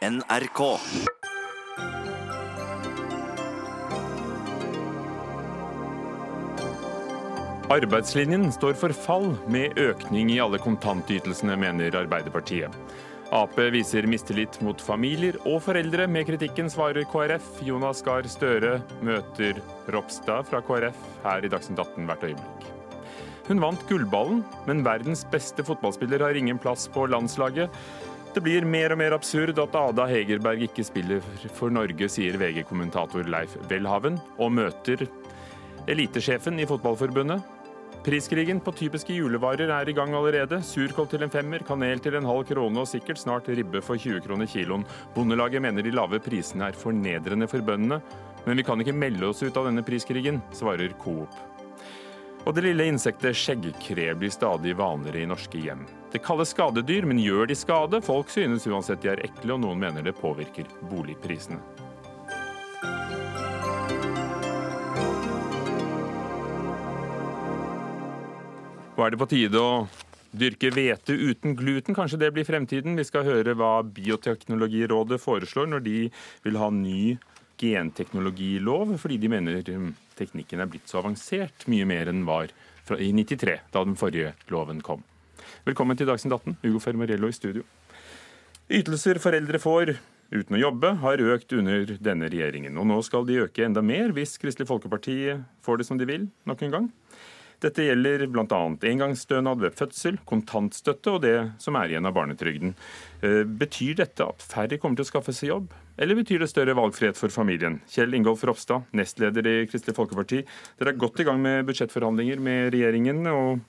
NRK. Arbeidslinjen står for fall, med økning i alle kontantytelsene, mener Arbeiderpartiet. Ap viser mistillit mot familier og foreldre. Med kritikken svarer KrF. Jonas Gahr Støre møter Ropstad fra KrF her i Dagsnytt 18 hvert øyeblikk. Hun vant gullballen, men verdens beste fotballspiller har ingen plass på landslaget. Det blir mer og mer absurd at Ada Hegerberg ikke spiller for Norge, sier VG-kommentator Leif Welhaven, og møter elitesjefen i Fotballforbundet. Priskrigen på typiske julevarer er i gang allerede. Surkål til en femmer, kanel til en halv krone og sikkert snart ribbe for 20 kroner kiloen. Bondelaget mener de lave prisene er fornedrende for bøndene. Men vi kan ikke melde oss ut av denne priskrigen, svarer Coop. Og det lille insektet skjeggkre blir stadig vanligere i norske hjem. Det kalles skadedyr, men gjør de skade? Folk synes uansett de er ekle, og noen mener det påvirker boligprisene. Hva er det på tide å dyrke hvete uten gluten? Kanskje det blir fremtiden? Vi skal høre hva Bioteknologirådet foreslår når de vil ha ny genteknologilov, fordi de mener teknikken er blitt så avansert, mye mer enn var i 93, da den forrige loven kom. Velkommen til Dagsnytt 18, Ugo Fermarello i studio. Ytelser foreldre får uten å jobbe, har økt under denne regjeringen. Og nå skal de øke enda mer hvis Kristelig Folkeparti får det som de vil nok en gang. Dette gjelder bl.a. engangsstønad ved fødsel, kontantstøtte og det som er igjen av barnetrygden. Eh, betyr dette at færre kommer til å skaffe seg jobb, eller betyr det større valgfrihet for familien? Kjell Ingolf Ropstad, nestleder i Kristelig Folkeparti. Dere er godt i gang med budsjettforhandlinger med regjeringen. og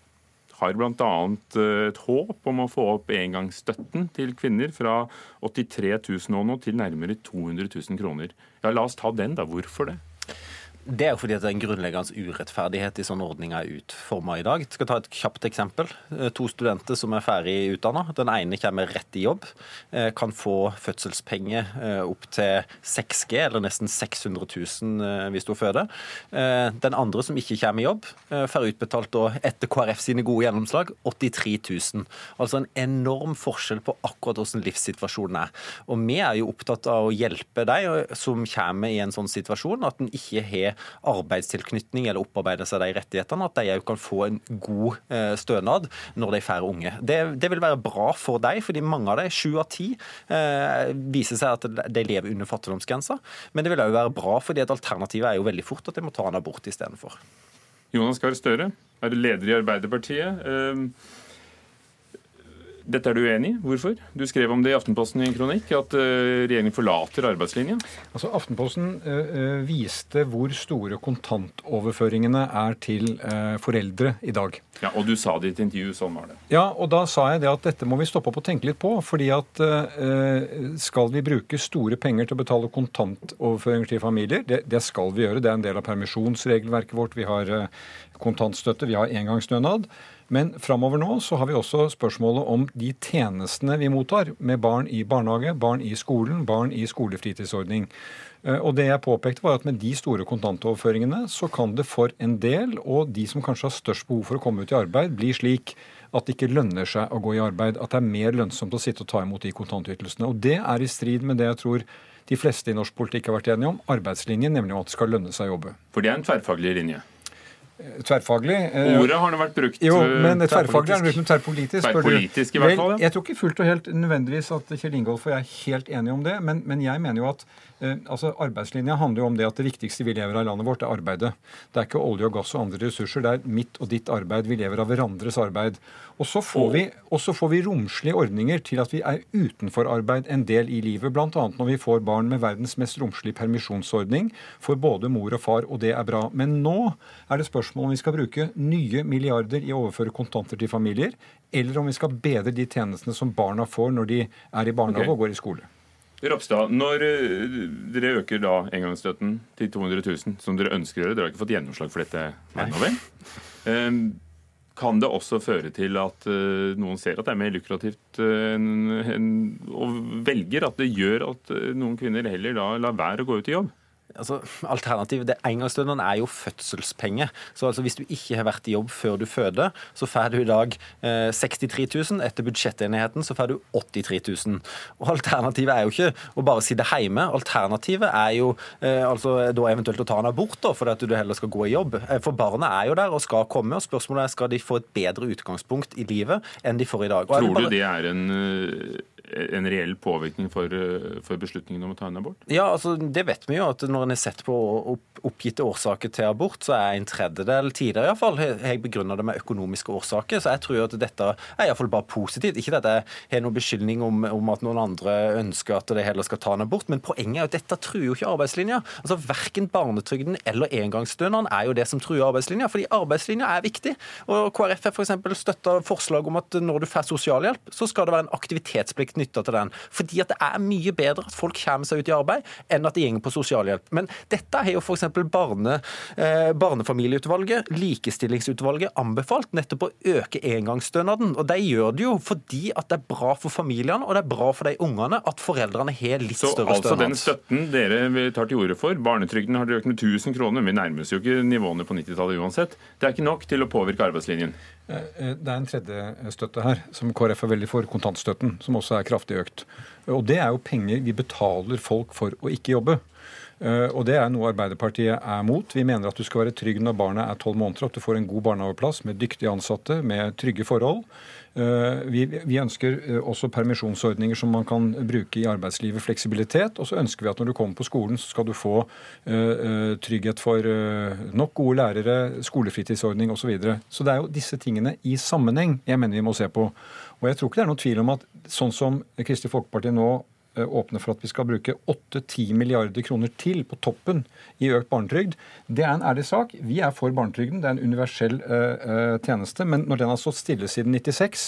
har bl.a. Eh, et håp om å få opp engangsstøtten til kvinner fra 83 000 nå til nærmere 200 000 kroner. Ja, La oss ta den, da. Hvorfor det? Det er jo fordi det er en grunnleggende urettferdighet i sånne ordninger er utforma i dag. Jeg skal ta et kjapt eksempel. Eh, to studenter som er ferdig utdanna. Den ene kommer rett i jobb. Eh, kan få fødselspenger eh, opp til 6G, eller nesten 600 000 hvis hun føder. Den andre som ikke kommer i jobb, får utbetalt etter KrF sine gode gjennomslag 83 000. Altså en enorm forskjell på akkurat hvordan livssituasjonen er. Og vi er jo opptatt av å hjelpe de som kommer i en sånn situasjon, at en ikke har arbeidstilknytning eller opparbeider seg de rettighetene, at de òg kan få en god eh, stønad når de får unge. Det, det, vil være bra for dem, fordi mange av dem, sju av ti, eh, viser seg at de lever under fattigdomsgrensa. Men det vil òg være bra, fordi et alternativ er jo veldig fort at de må ta en abort istedenfor. Jonas Gahr Støre er leder i Arbeiderpartiet. Eh, dette er du uenig i. Hvorfor? Du skrev om det i Aftenposten i en kronikk, at uh, regjeringen forlater arbeidslinja. Altså, Aftenposten uh, viste hvor store kontantoverføringene er til uh, foreldre i dag. Ja, Og du sa det i et intervju, sånn var det. Ja, og da sa jeg det at dette må vi stoppe opp og tenke litt på. fordi at skal vi bruke store penger til å betale kontantoverføringer til familier, det, det skal vi gjøre. Det er en del av permisjonsregelverket vårt. Vi har kontantstøtte, vi har engangsstønad. Men framover nå så har vi også spørsmålet om de tjenestene vi mottar, med barn i barnehage, barn i skolen, barn i skolefritidsordning. Eh, og det jeg påpekte var at Med de store kontantoverføringene så kan det for en del, og de som kanskje har størst behov for å komme ut i arbeid, bli slik at det ikke lønner seg å gå i arbeid. At det er mer lønnsomt å sitte og ta imot de kontantytelsene. Og Det er i strid med det jeg tror de fleste i norsk politikk har vært enige om, arbeidslinjen, nemlig at det skal lønne seg å jobbe. For det er en tverrfaglig linje? Tverrfaglig. Eh, Ordet har nå vært brukt Jo, men tverrfaglig er brukt som tverrpolitisk. Tverrpolitisk i hvert fall, ja. Jeg tror ikke fullt og helt nødvendigvis at Kjell Ingolf og jeg er helt enige om det, men, men jeg mener jo at Eh, altså Arbeidslinja handler jo om det at det viktigste vi lever av i landet vårt, er arbeidet. Det er ikke olje og gass og andre ressurser. Det er mitt og ditt arbeid. Vi lever av hverandres arbeid. Og så får, vi, får vi romslige ordninger til at vi er utenfor arbeid en del i livet. Bl.a. når vi får barn med verdens mest romslige permisjonsordning for både mor og far, og det er bra. Men nå er det spørsmål om vi skal bruke nye milliarder i å overføre kontanter til familier, eller om vi skal bedre de tjenestene som barna får når de er i barnehage okay. og går i skole. Ropstad, når eh, dere øker da engangsstøtten til 200 000, som dere ønsker å gjøre, dere har ikke fått gjennomslag for dette ennå, vel? Ehm, kan det også føre til at eh, noen ser at det er mer lukrativt eh, og velger at det gjør at noen kvinner heller da lar være å gå ut i jobb? Altså, alternativet, det Engangsstønaden er jo fødselspenger. Så altså, Hvis du ikke har vært i jobb før du føder, så får du i dag eh, 63 000. Etter budsjettenigheten så får du 83 000. Og Alternativet er jo ikke å bare sitte hjemme. Alternativet er jo eh, altså, da eventuelt å ta en abort, da, fordi at du heller skal gå i jobb. Eh, for barna er jo der og skal komme. og Spørsmålet er skal de få et bedre utgangspunkt i livet enn de får i dag. Tror du det er en eh, en reell påvirkning for, eh, for, beslutningen om å ta en abort? Ja, altså Det vet vi jo, at når en har sett på oppgitte årsaker til abort, så er en tredjedel tidligere iallfall jeg begrunna det med økonomiske årsaker. Så jeg tror at dette er iallfall bare positivt. Ikke at jeg har noen beskyldning om, om, at noen andre ønsker at de heller skal ta en abort, men poenget er at dette truer jo ikke arbeidslinja. Altså Verken barnetrygden eller engangsstønaden er jo det som truer arbeidslinja, fordi arbeidslinja er viktig. Og KrF har f.eks. støtta forslag om at når du får sosialhjelp, så skal det være en aktivitetsplikt knytta til den. Fordi at det er mye bedre at folk kommer seg ut i arbeid, enn at de går på sosialhjelp. Men dette har jo f.eks. Barne, eh, Barnefamilieutvalget, Likestillingsutvalget anbefalt nettopp å øke engangsstønaden. Og de gjør det jo fordi at det er bra for familiene og det er bra for de ungene at foreldrene har litt Så, større altså, stønad. Så den støtten dere tar til orde for, barnetrygden har økt med 1000 kroner, vi nærmer oss jo ikke nivåene på 90-tallet uansett, det er ikke nok til å påvirke arbeidslinjen? Eh, eh, det er en tredje støtte her, som KrF er veldig for, kontantstøtten, som også er kraftig økt. Og det er jo penger vi betaler folk for å ikke jobbe. Eh, og det er noe Arbeiderpartiet er mot. Vi mener at du skal være trygg når barnet er tolv måneder, at du får en god barnehageplass med dyktige ansatte, med trygge forhold. Vi, vi, ønsker også permisjonsordninger som man kan bruke i arbeidslivet, fleksibilitet. Og så ønsker vi at når du kommer på skolen, så skal du få uh, trygghet for nok gode lærere, skolefritidsordning osv. Så, videre. så det er jo disse tingene i sammenheng jeg mener vi må se på. Og jeg tror ikke det er noen tvil om at sånn som Kristelig Folkeparti nå Eh, åpne for at vi skal bruke 8-10 milliarder kroner til på toppen i økt barnetrygd. Det er en ærlig sak. Vi er for barnetrygden. Det er en universell uh, tjeneste. Men når den har stått stille siden 96,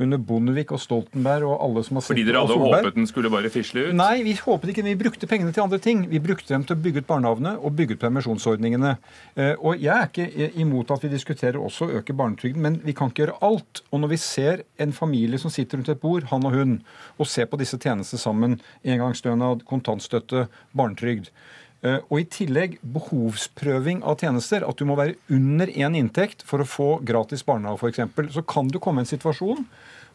under Bondevik og Stoltenberg og alle som har Fordi dere hadde håpet den skulle bare fisle ut? Nei, vi håpet ikke. Vi brukte pengene til andre ting. Vi brukte dem til å bygge ut barnehagene og bygge ut permisjonsordningene. Uh, og jeg er ikke imot at vi diskuterer også å øke barnetrygden, men vi kan ikke gjøre alt. Og når vi ser en familie som sitter rundt et bord, han og hun, og ser på disse tjenestene sammen engangsstønad, kontantstøtte, barnetrygd. Eh, og i tillegg behovsprøving av tjenester. At du må være under én inntekt for å få gratis barnehage f.eks. Så kan du komme i en situasjon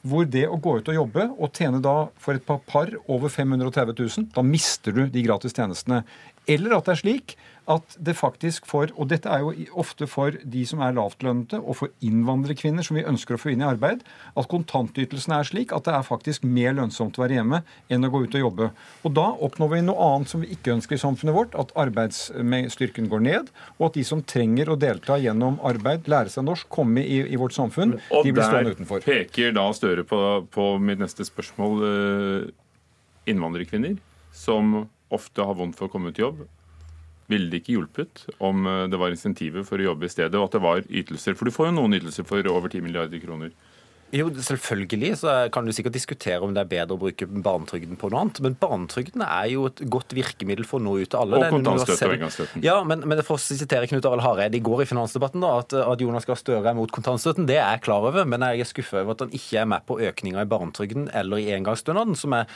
hvor det å gå ut og jobbe og tjene da for et par par over 530 000, da mister du de gratis tjenestene. Eller at det er slik at det faktisk for Og dette er jo ofte for de som er lavtlønnede, og for innvandrerkvinner som vi ønsker å få inn i arbeid, at kontantytelsene er slik at det er faktisk mer lønnsomt å være hjemme enn å gå ut og jobbe. Og da oppnår vi noe annet som vi ikke ønsker i samfunnet vårt, at arbeidsstyrken går ned, og at de som trenger å delta gjennom arbeid, lære seg norsk, komme i, i vårt samfunn, og de blir stående utenfor. Og der peker da Støre på, på mitt neste spørsmål eh, innvandrerkvinner som ofte har vondt for å komme ut i jobb, ville det ikke hjulpet om eh, det var insentiver for å jobbe i stedet, og at det var ytelser? For du får jo noen ytelser for over 10 milliarder kroner. Jo, selvfølgelig så kan du sikkert diskutere om det er bedre å bruke barnetrygden på noe annet. Men barnetrygden er jo et godt virkemiddel for å nå ut til alle. Og kontantstøtte og engangsstøtten. Ja, men, men for å sitere Knut Arild Hareide i går i finansdebatten, da, at, at Jonas Gahr Støre er mot kontantstøtten, det er jeg klar over. Men jeg er skuffa over at han ikke er med på økninga i barnetrygden eller i engangsstønaden, som er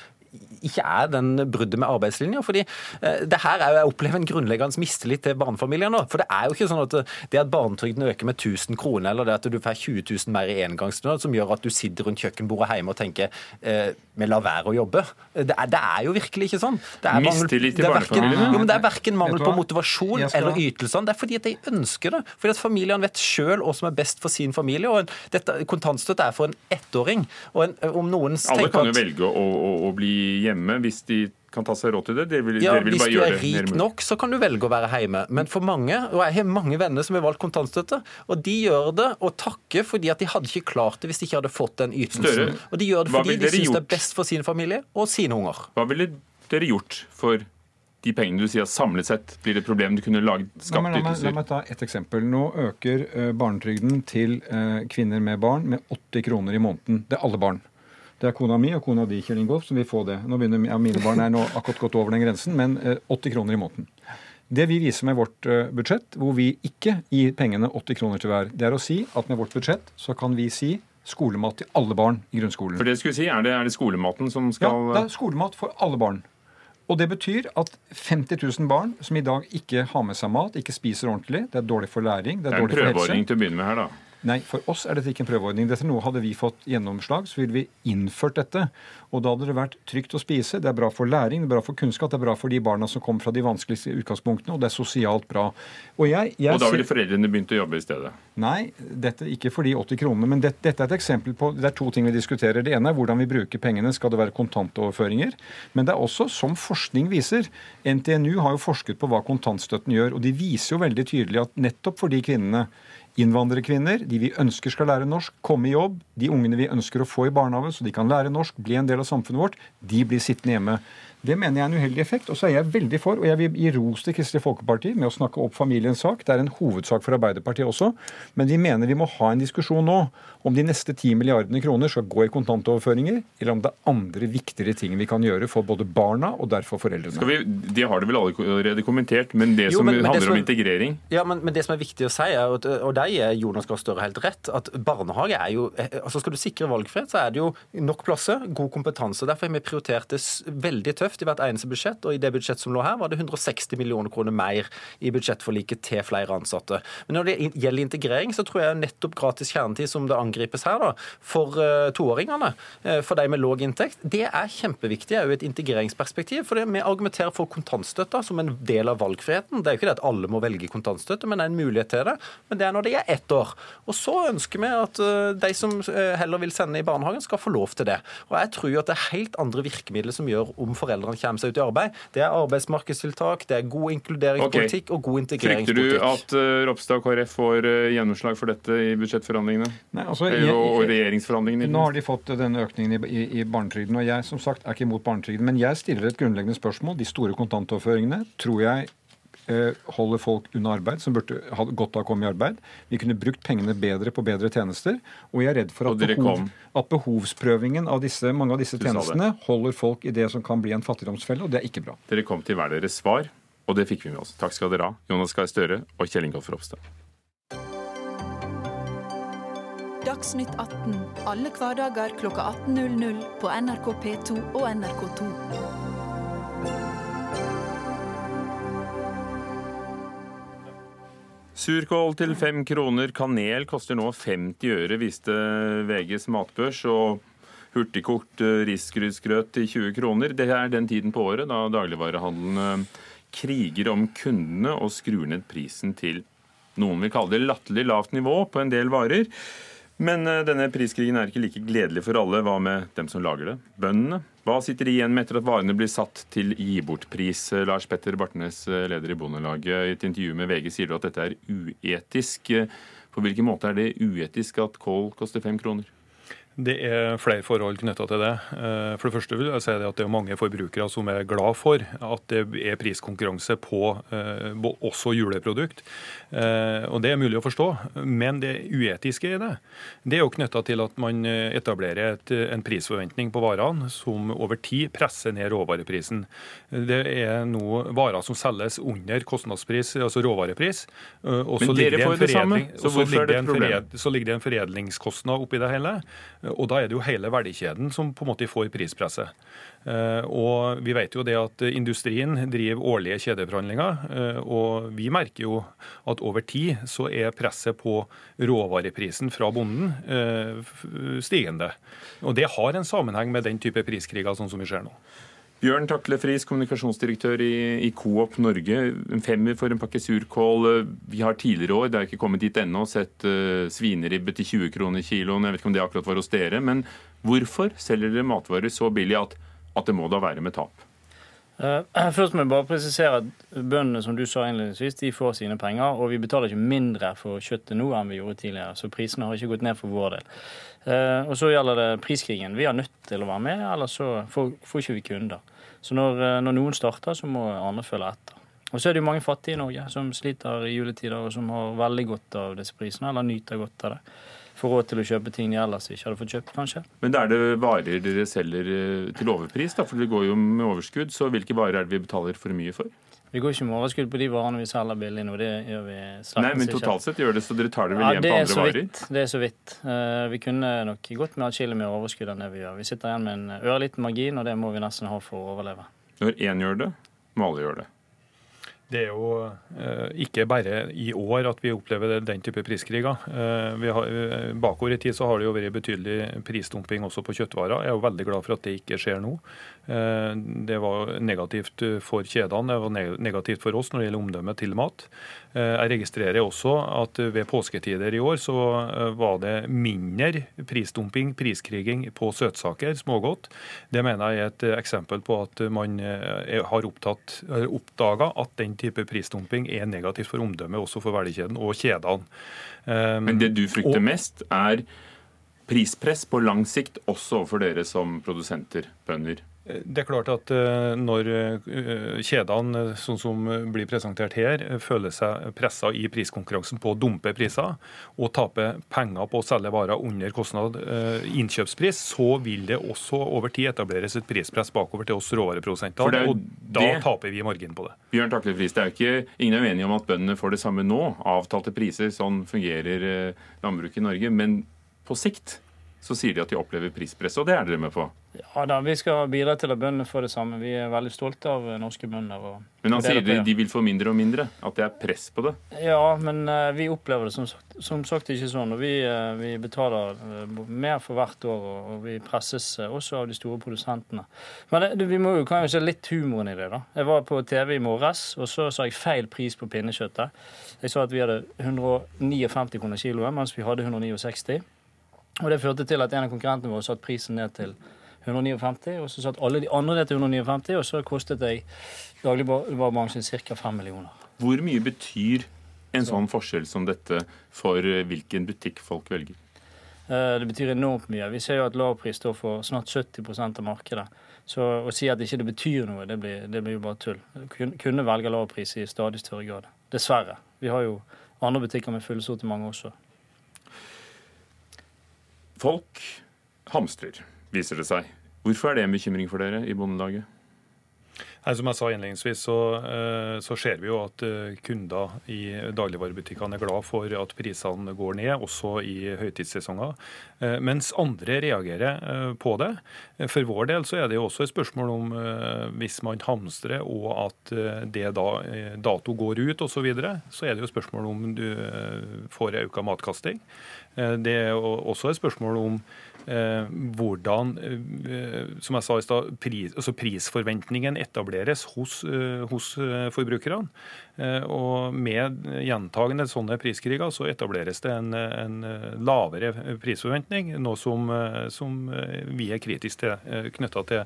ikke er den bruddet med arbeidslinja. fordi eh, det her er jo, Jeg opplever en grunnleggende mistillit til barnefamilier nå. For det er jo ikke sånn at det at barnetrygden øker med 1000 kroner, eller det at du får 20 000 mer i engangsstønad, som gjør at du sitter rundt kjøkkenbordet hjemme og tenker eh, vi lar være å jobbe. Det er, det er, jo virkelig ikke sånn. Det er mistillit til barnefamiliene? Jo, men Det er verken mangel på motivasjon eller ytelsene. Det er fordi at de ønsker det. Fordi at familiene vet sjøl hva som er best for sin familie. og en, dette, Kontantstøtte er for en ettåring. og en, om noen Alle kan jo velge å, å, å bli hjemme hvis de kan ta seg råd til det? det vil, ja, Hvis du er rik nok, så kan du velge å være hjemme. Men for mange, og jeg har mange venner som har valgt kontantstøtte, og de gjør det og takker fordi at de hadde ikke klart det hvis de ikke hadde fått den ytelsen. Større, og de gjør det fordi de syns det er best for sin familie og sine unger. Hva ville dere gjort for de pengene du sier at samlet sett blir det et problem du kunne laget, skapt la, meg, la meg ta et eksempel. Nå øker uh, barnetrygden til uh, kvinner med barn med 80 kroner i måneden. Det er alle barn. Det er kona mi og kona di Kjell Ingolf, som vil få det. Nå begynner, ja, Mine barn er nå akkurat gått over den grensen, men 80 eh, kroner i måneden. Det vi viser med vårt eh, budsjett, hvor vi ikke gir pengene 80 kroner til hver, det er å si at med vårt budsjett så kan vi si skolemat til alle barn i grunnskolen. For det skulle si, Er det, er det skolematen som skal Ja, det er skolemat for alle barn. Og det betyr at 50 000 barn som i dag ikke har med seg mat, ikke spiser ordentlig, det er dårlig for læring, det er, Det er en dårlig prøveordning til å begynne med her, da. Nei, for oss er dette ikke en prøveordning. Dette er noe Hadde vi fått gjennomslag, så ville vi innført dette. Og da hadde det vært trygt å spise. Det er bra for læring, det er bra for kunnskap, det er bra for de barna som kommer fra de vanskeligste utgangspunktene, og det er sosialt bra. Og, jeg, jeg Og da ville foreldrene begynt å jobbe i stedet. Nei, dette ikke for de 80 kronene. Men det, dette er et eksempel på Det er to ting vi diskuterer. Det ene er hvordan vi bruker pengene. Skal det være kontantoverføringer? Men det er også, som forskning viser NTNU har jo forsket på hva kontantstøtten gjør. Og de viser jo veldig tydelig at nettopp for de kvinnene Innvandrerkvinner, de vi ønsker skal lære norsk, komme i jobb. De ungene vi ønsker å få i barnehage så de kan lære norsk, bli en del av samfunnet vårt, de blir sittende hjemme. Det mener jeg er en uheldig effekt. Og så er jeg veldig for, og jeg vil gi ros til Kristelig Folkeparti med å snakke opp familiens sak. Det er en hovedsak for Arbeiderpartiet også. Men vi mener vi må ha en diskusjon nå om de neste 10 milliardene kroner skal gå i kontantoverføringer, eller om det er andre viktigere ting vi kan gjøre for både barna og derfor foreldrene. Skal vi, det har det vel allerede kommentert, men det Jo, som men- men det handler som- om integrering Ja, men, men det som er viktig å si, er, og der gir Jonas Gahr Støre helt rett, at barnehage er jo altså Skal du sikre valgfrihet, så er det jo nok plasser, god kompetanse. Derfor har vi prioritert det veldig tøft i hvert eneste budsjett. Og i det budsjettet som lå her, var det 160 millioner kroner mer i budsjettforliket til flere ansatte. Men når det gjelder integrering, så tror jeg nettopp gratis kjernetid, som det angripes her, da, for eh, toåringene, eh, for de med låg inntekt, det er kjempeviktig òg i et integreringsperspektiv. For vi argumenterer for kontantstøtta som en del av valgfriheten. Det er jo ikke det at alle må velge kontantstøtte, men det er en mulighet til det. Men det er når de er ett år. Og så ønsker vi at eh, de som heller vil sende i barnehagen, skal få lov til det. Og jeg tror at det er helt andre virkemidler som gjør om foreldrene kommer seg ut i arbeid. Det er arbeidsmarkedstiltak, det er god inkluderingspolitikk og god integreringspolitikk. Frykter du at eh, Ropstad og KrF får eh, gjennomslag for dette i budsjettforhandlingene? Nei, altså, jeg, jeg- og, regjeringsforhandlingene? Nå har de fått denne økningen i, i, i barnetrygden. og Jeg som sagt er ikke imot barnetrygden, men jeg stiller et grunnleggende spørsmål. De store kontantoverføringene tror jeg eh, holder folk unna arbeid, som burde ha godt av å komme i arbeid. Vi kunne brukt pengene bedre på bedre tjenester. Og jeg er redd for at, behov, at behovsprøvingen av disse, mange av disse Du tjenestene holder folk i det som kan bli en fattigdomsfelle, og det er ikke bra. Dere kom til hver deres svar, og det fikk vi med oss. Takk skal dere ha, Jonas Gahr Støre og Kjell Ingolf Ropstad. Dagsnytt 18 alle hverdager kl 18.00 på NRK P2 og NRK2. Surkål til fem kroner. Kanel koster nå 50 øre, viste VGs matbørs. Og hurtigkokt eh, risgrynsgrøt til 20 kroner. Det er den tiden på året da dagligvarehandelen eh, kriger om kundene og skrur ned prisen til noen vil kalle det latterlig lavt nivå på en del varer. Men eh, denne priskrigen er ikke like gledelig for alle. Hva med dem som lager det? Bøndene? Hva sitter de igjen med etter at varene blir satt til gi bort-pris? Eh, Lars Petter Bartnes, eh, leder i Bondelaget, i et intervju med VG sier du at dette er uetisk. På hvilken måte er det uetisk at kål koster fem kroner? Det er flere forhold knytta til det. Eh, For det første vil jeg si at det er mange forbrukere som er glad for at det er priskonkurranse på eh, også juleprodukt. Eh, Og Det er mulig å forstå. Men det uetiske i det, det er jo knytta til at man etablerer et, en prisforventning på varene som over tid presser ned råvareprisen. Det er nå varer som selges under kostnadspris, altså råvarepris. og er så ligger det en foredlingskostnad oppi det hele. Og da er det jo hele verdikjeden som på en måte får prispresset. Eh, Og vi vet jo det at industrien driver årlige kjedeforhandlinger, eh, og vi merker jo at over tid så er presset på råvareprisen fra bonden eh, stigende. Og det har en sammenheng med den type priskriger sånn som vi ser nå. Bjørn Takle Friis, kommunikasjonsdirektør i, Coop Norge. En femmer for en pakke surkål. Vi har tidligere år, det er ikke kommet dit ennå, sett uh, svineribbe til 20 kroner kiloen. Jeg vet ikke om det akkurat var hos dere. Men hvorfor selger dere matvarer så billig at, at det må da være med tap? Eh, Først må jeg bare presisere at Bøndene som du sa innledningsvis, de får sine penger. Og vi betaler ikke mindre for kjøttet nå enn vi gjorde tidligere. Så prisene har ikke gått ned for vår del. Eh, Og så gjelder det priskrigen. Vi har nødt til å være med, ellers så får, får ikke vi kunder. Så når, eh, når noen starter, så må andre følge etter. Og så er det jo mange fattige i Norge som sliter i juletider, og som har veldig godt av disse prisene, eller nyter godt av det. Får råd til å kjøpe ting de ellers ikke hadde fått kjøpt, kanskje. Men er det varer dere selger eh, til overpris, da? For det går jo med overskudd. Så hvilke varer er det vi betaler for mye for? Vi går ikke med overskudd på de varene vi selger billig nå. Det gjør vi slags Nei, men totalt sett gjør det, så dere tar det vel Ja, igjen på andre varer? vidt. Det er så vidt. Uh, vi kunne nok gått med atskillig mer overskudd enn det vi gjør. Vi sitter igjen med en ørliten margin, og det må vi nesten ha for å overleve. Når én gjør det, må alle gjøre det. Det er jo eh, ikke bare i år at vi opplever den type priskriger. Eh, har, eh, bakover i tid så har det jo vært betydelig prisdumping også på kjøttvarer. Jeg er jo veldig glad for at det ikke skjer nå. Eh, det var negativt for kjedene, det var negativt for oss når det gjelder omdømmet til mat. Eh, jeg registrerer også at ved påsketider i år så eh, var det mindre prisdumping, priskriging på søtsaker, smågodt. Det mener jeg er et eksempel på at man har oppdaga at den type prisdumping er negativt for omdømmet også for verdikjeden og kjedene. Um, Men det du frykter mest, er prispress på lang sikt, også overfor dere som produsenter, bønder? Det er klart at eh, når eh, kjedene, sånn som blir presentert her, føler seg pressa i priskonkurransen på å dumpe priser og tape penger på å selge varer under kostnad eh, innkjøpspris, så vil det også over tid etableres et prispress bakover til oss råvareprodusenter. Og da det, taper vi margin på det. Bjørn Takle Friis, det er ikke, Ingen er uenige om at bøndene får det samme nå. Avtalte priser, sånn fungerer landbruket i Norge. Men på sikt så sier de at de opplever prispress, og det er dere med på? Ja da, vi skal bidra til at bøndene får det samme. Vi er veldig stolte av norske bønder. Men han sier de, de vil få mindre og mindre? At det er press på det? Ja, men uh, vi opplever det som sagt, som sagt ikke sånn. og Vi, uh, vi betaler uh, mer for hvert år, og, og vi presses også av de store produsentene. Men det, vi må jo kan jo se litt humoren i det. da. Jeg var på TV i morges, og så sa jeg feil pris på pinnekjøttet. Jeg sa at vi hadde 159 kroner kiloet, mens vi hadde 169. Og Det førte til at en av konkurrentene våre satte prisen ned til 159, og så satt alle de andre ned til 159, og så kostet jeg dagligvarebransjen ca. 5 millioner. Hvor mye betyr en sånn forskjell som dette for hvilken butikk folk velger? Eh, det betyr enormt mye. Vi ser jo at lavpris står for snart 70% av markedet. Så å si at ikke det betyr noe, det blir, det blir jo bare tull. Kunne velge lavpris i stadig større grad. Dessverre. Vi har jo andre butikker med fullsortiment også. Folk hamstrer, viser det seg. Hvorfor er det en bekymring for dere i Bondelaget? Som jeg sa innledningsvis, så, eh, så, ser vi jo at eh, kunder i dagligvarebutikkene er glad for at prisene går ned, også i høytidssesonger. Eh, mens andre reagerer på det. For vår del så er det jo også et spørsmål om hvis man hamstrer og at det da dato går ut osv., så, videre, så er det jo spørsmål om du får økt matkasting. Det er også et spørsmål om Eh, hvordan eh, som jeg sa i sted, pris, altså prisforventningen etableres hos, eh, hos forbrukerne. Og med gjentagende sånne priskriger så etableres det en, en lavere prisforventning, noe som, som vi er kritiske til knytta til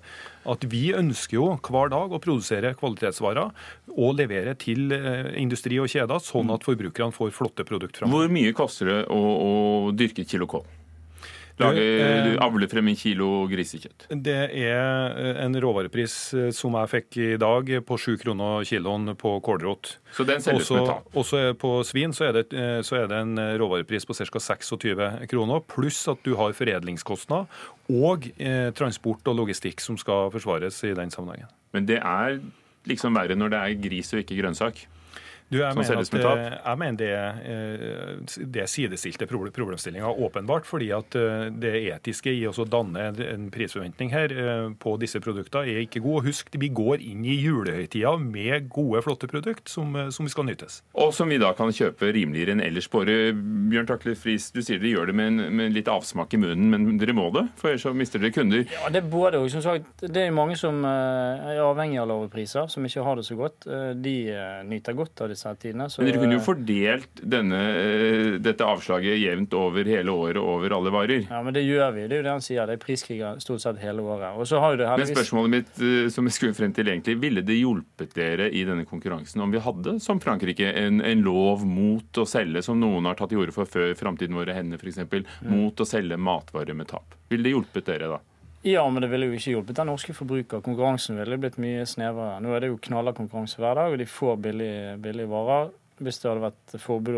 at vi ønsker jo hver dag å produsere kvalitetsvarer og levere til industri og kjeder, sånn at forbrukerne får flotte produkter. Hvor mye koster det å, å dyrke kilo kål? Lage, eh, avle frem en kilo grisekjøtt? Det er eh, en råvarepris eh, som jeg fikk i dag, på sju kroner kiloen på kålrot. Så den selges også, med tap? Også på svin så er, det, så er det en råvarepris på ca. 26 kroner, pluss at du har foredlingskostnader og eh, transport og logistikk som skal forsvares i den sammenhengen. Men det er liksom verre når det er gris og ikke grønnsak? Du, jeg, mener at, eh, jeg mener det, eh, det er sidestilte problemstillinger, åpenbart. Fordi at eh, det etiske i å danne en prisforventning her på disse produktene er ikke god. Husk, vi går inn i julehøytida med gode, flotte produkter som, som, skal nytes. Og som vi da kan kjøpe rimeligere enn ellers. Bare, Bjørn Takle Friis, du sier dere gjør det med, en, med litt avsmak i munnen, men dere må det? For ellers så mister dere kunder. Ja, Det er både og. Som sagt, det er mange som er avhengig av lave priser, som ikke har det så godt. De nyter godt av disse tidene. Men dere kunne jo fordelt denne, eh, dette avslaget jevnt over hele året over alle varer? Ja, men det gjør vi. Det er jo det han sier. Det er priskriger stort sett hele året. Og så har det heldigvis... Men spørsmålet mitt eh, som jeg skulle frem til egentlig, ville det hjulpet dere i denne konkurransen om vi hadde, som Frankrike, en, en lov mot å selge, som noen har tatt i orde for før framtiden våre hender f.eks., mm. mot å selge matvarer med tap? Ville det hjulpet dere da? Ja, men det ville jo ikke hjulpet den norske forbruker. Konkurransen ville blitt mye snevrere. Nå er det jo knallhard konkurranse hver dag, og de får billige, billige varer. Hvis det hadde vært forbud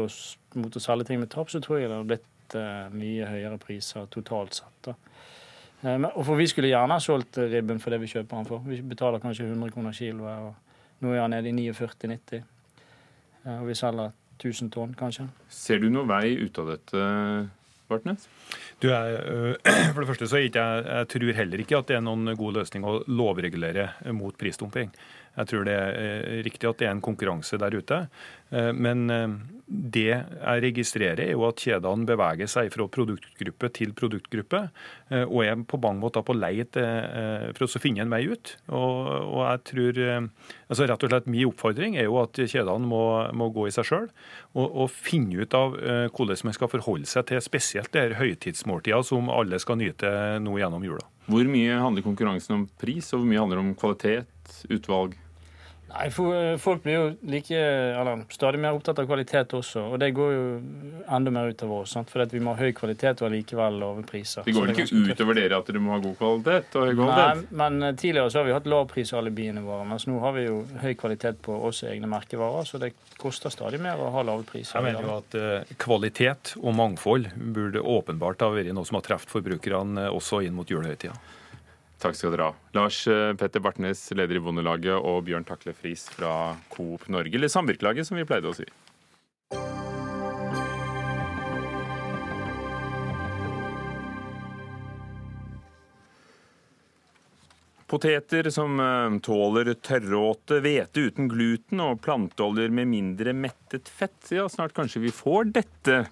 mot å selge ting med tap, så tror jeg det hadde blitt uh, mye høyere priser totalt sett. Uh, men, for Vi skulle gjerne ha solgt ribben for det vi kjøper den for. Vi betaler kanskje 100 kroner kiloet, og nå er han nede i 49,90. Uh, og vi selger 1000 tonn, kanskje. Ser du noen vei ut av dette? Bartnes? Du, jeg, for det første så jeg, jeg tror heller ikke at det er noen god løsning å lovregulere mot prisdumping. Jeg tror det er riktig at det er en konkurranse der ute. Men det jeg registrerer, er jo at kjedene beveger seg fra produktgruppe til produktgruppe, og er på mange måter på leit for å finne en vei ut. Og, jeg tror, altså rett og slett Min oppfordring er jo at kjedene må, må gå i seg sjøl og, og, finne ut av hvordan man skal forholde seg til spesielt det her høytidsmåltida som alle skal nyte nå gjennom jula. Hvor mye handler konkurransen om pris, og hvor mye handler om kvalitet, utvalg? Nei, eh, Folk blir jo like, eller, stadig mer opptatt av kvalitet også, og det går jo enda mer utover oss. Sant? For vi må ha høy kvalitet og allikevel lave priser. Det går ikke ikke utover dere at dere må ha god kvalitet og høy kvalitet? Nei, men eh, tidligere så har vi hatt lavprisalibiene våre, mens nå har vi jo høy kvalitet på også egne merkevarer, så det koster stadig mer å ha lave priser. Jeg mener jo at uh, kvalitet og mangfold burde åpenbart ha vært noe som har truffet forbrukerne også inn mot julehøytida. Takk skal dere ha. Lars eh, Petter Bartnes, leder i Bondelaget, og Bjørn Takle Friis fra Coop Norge, eller Samvirkelaget, som vi pleide å si. Poteter som eh, tåler tørråte, hvete uten gluten og planteoljer med mindre mettet fett. Ja, snart kanskje vi får dette.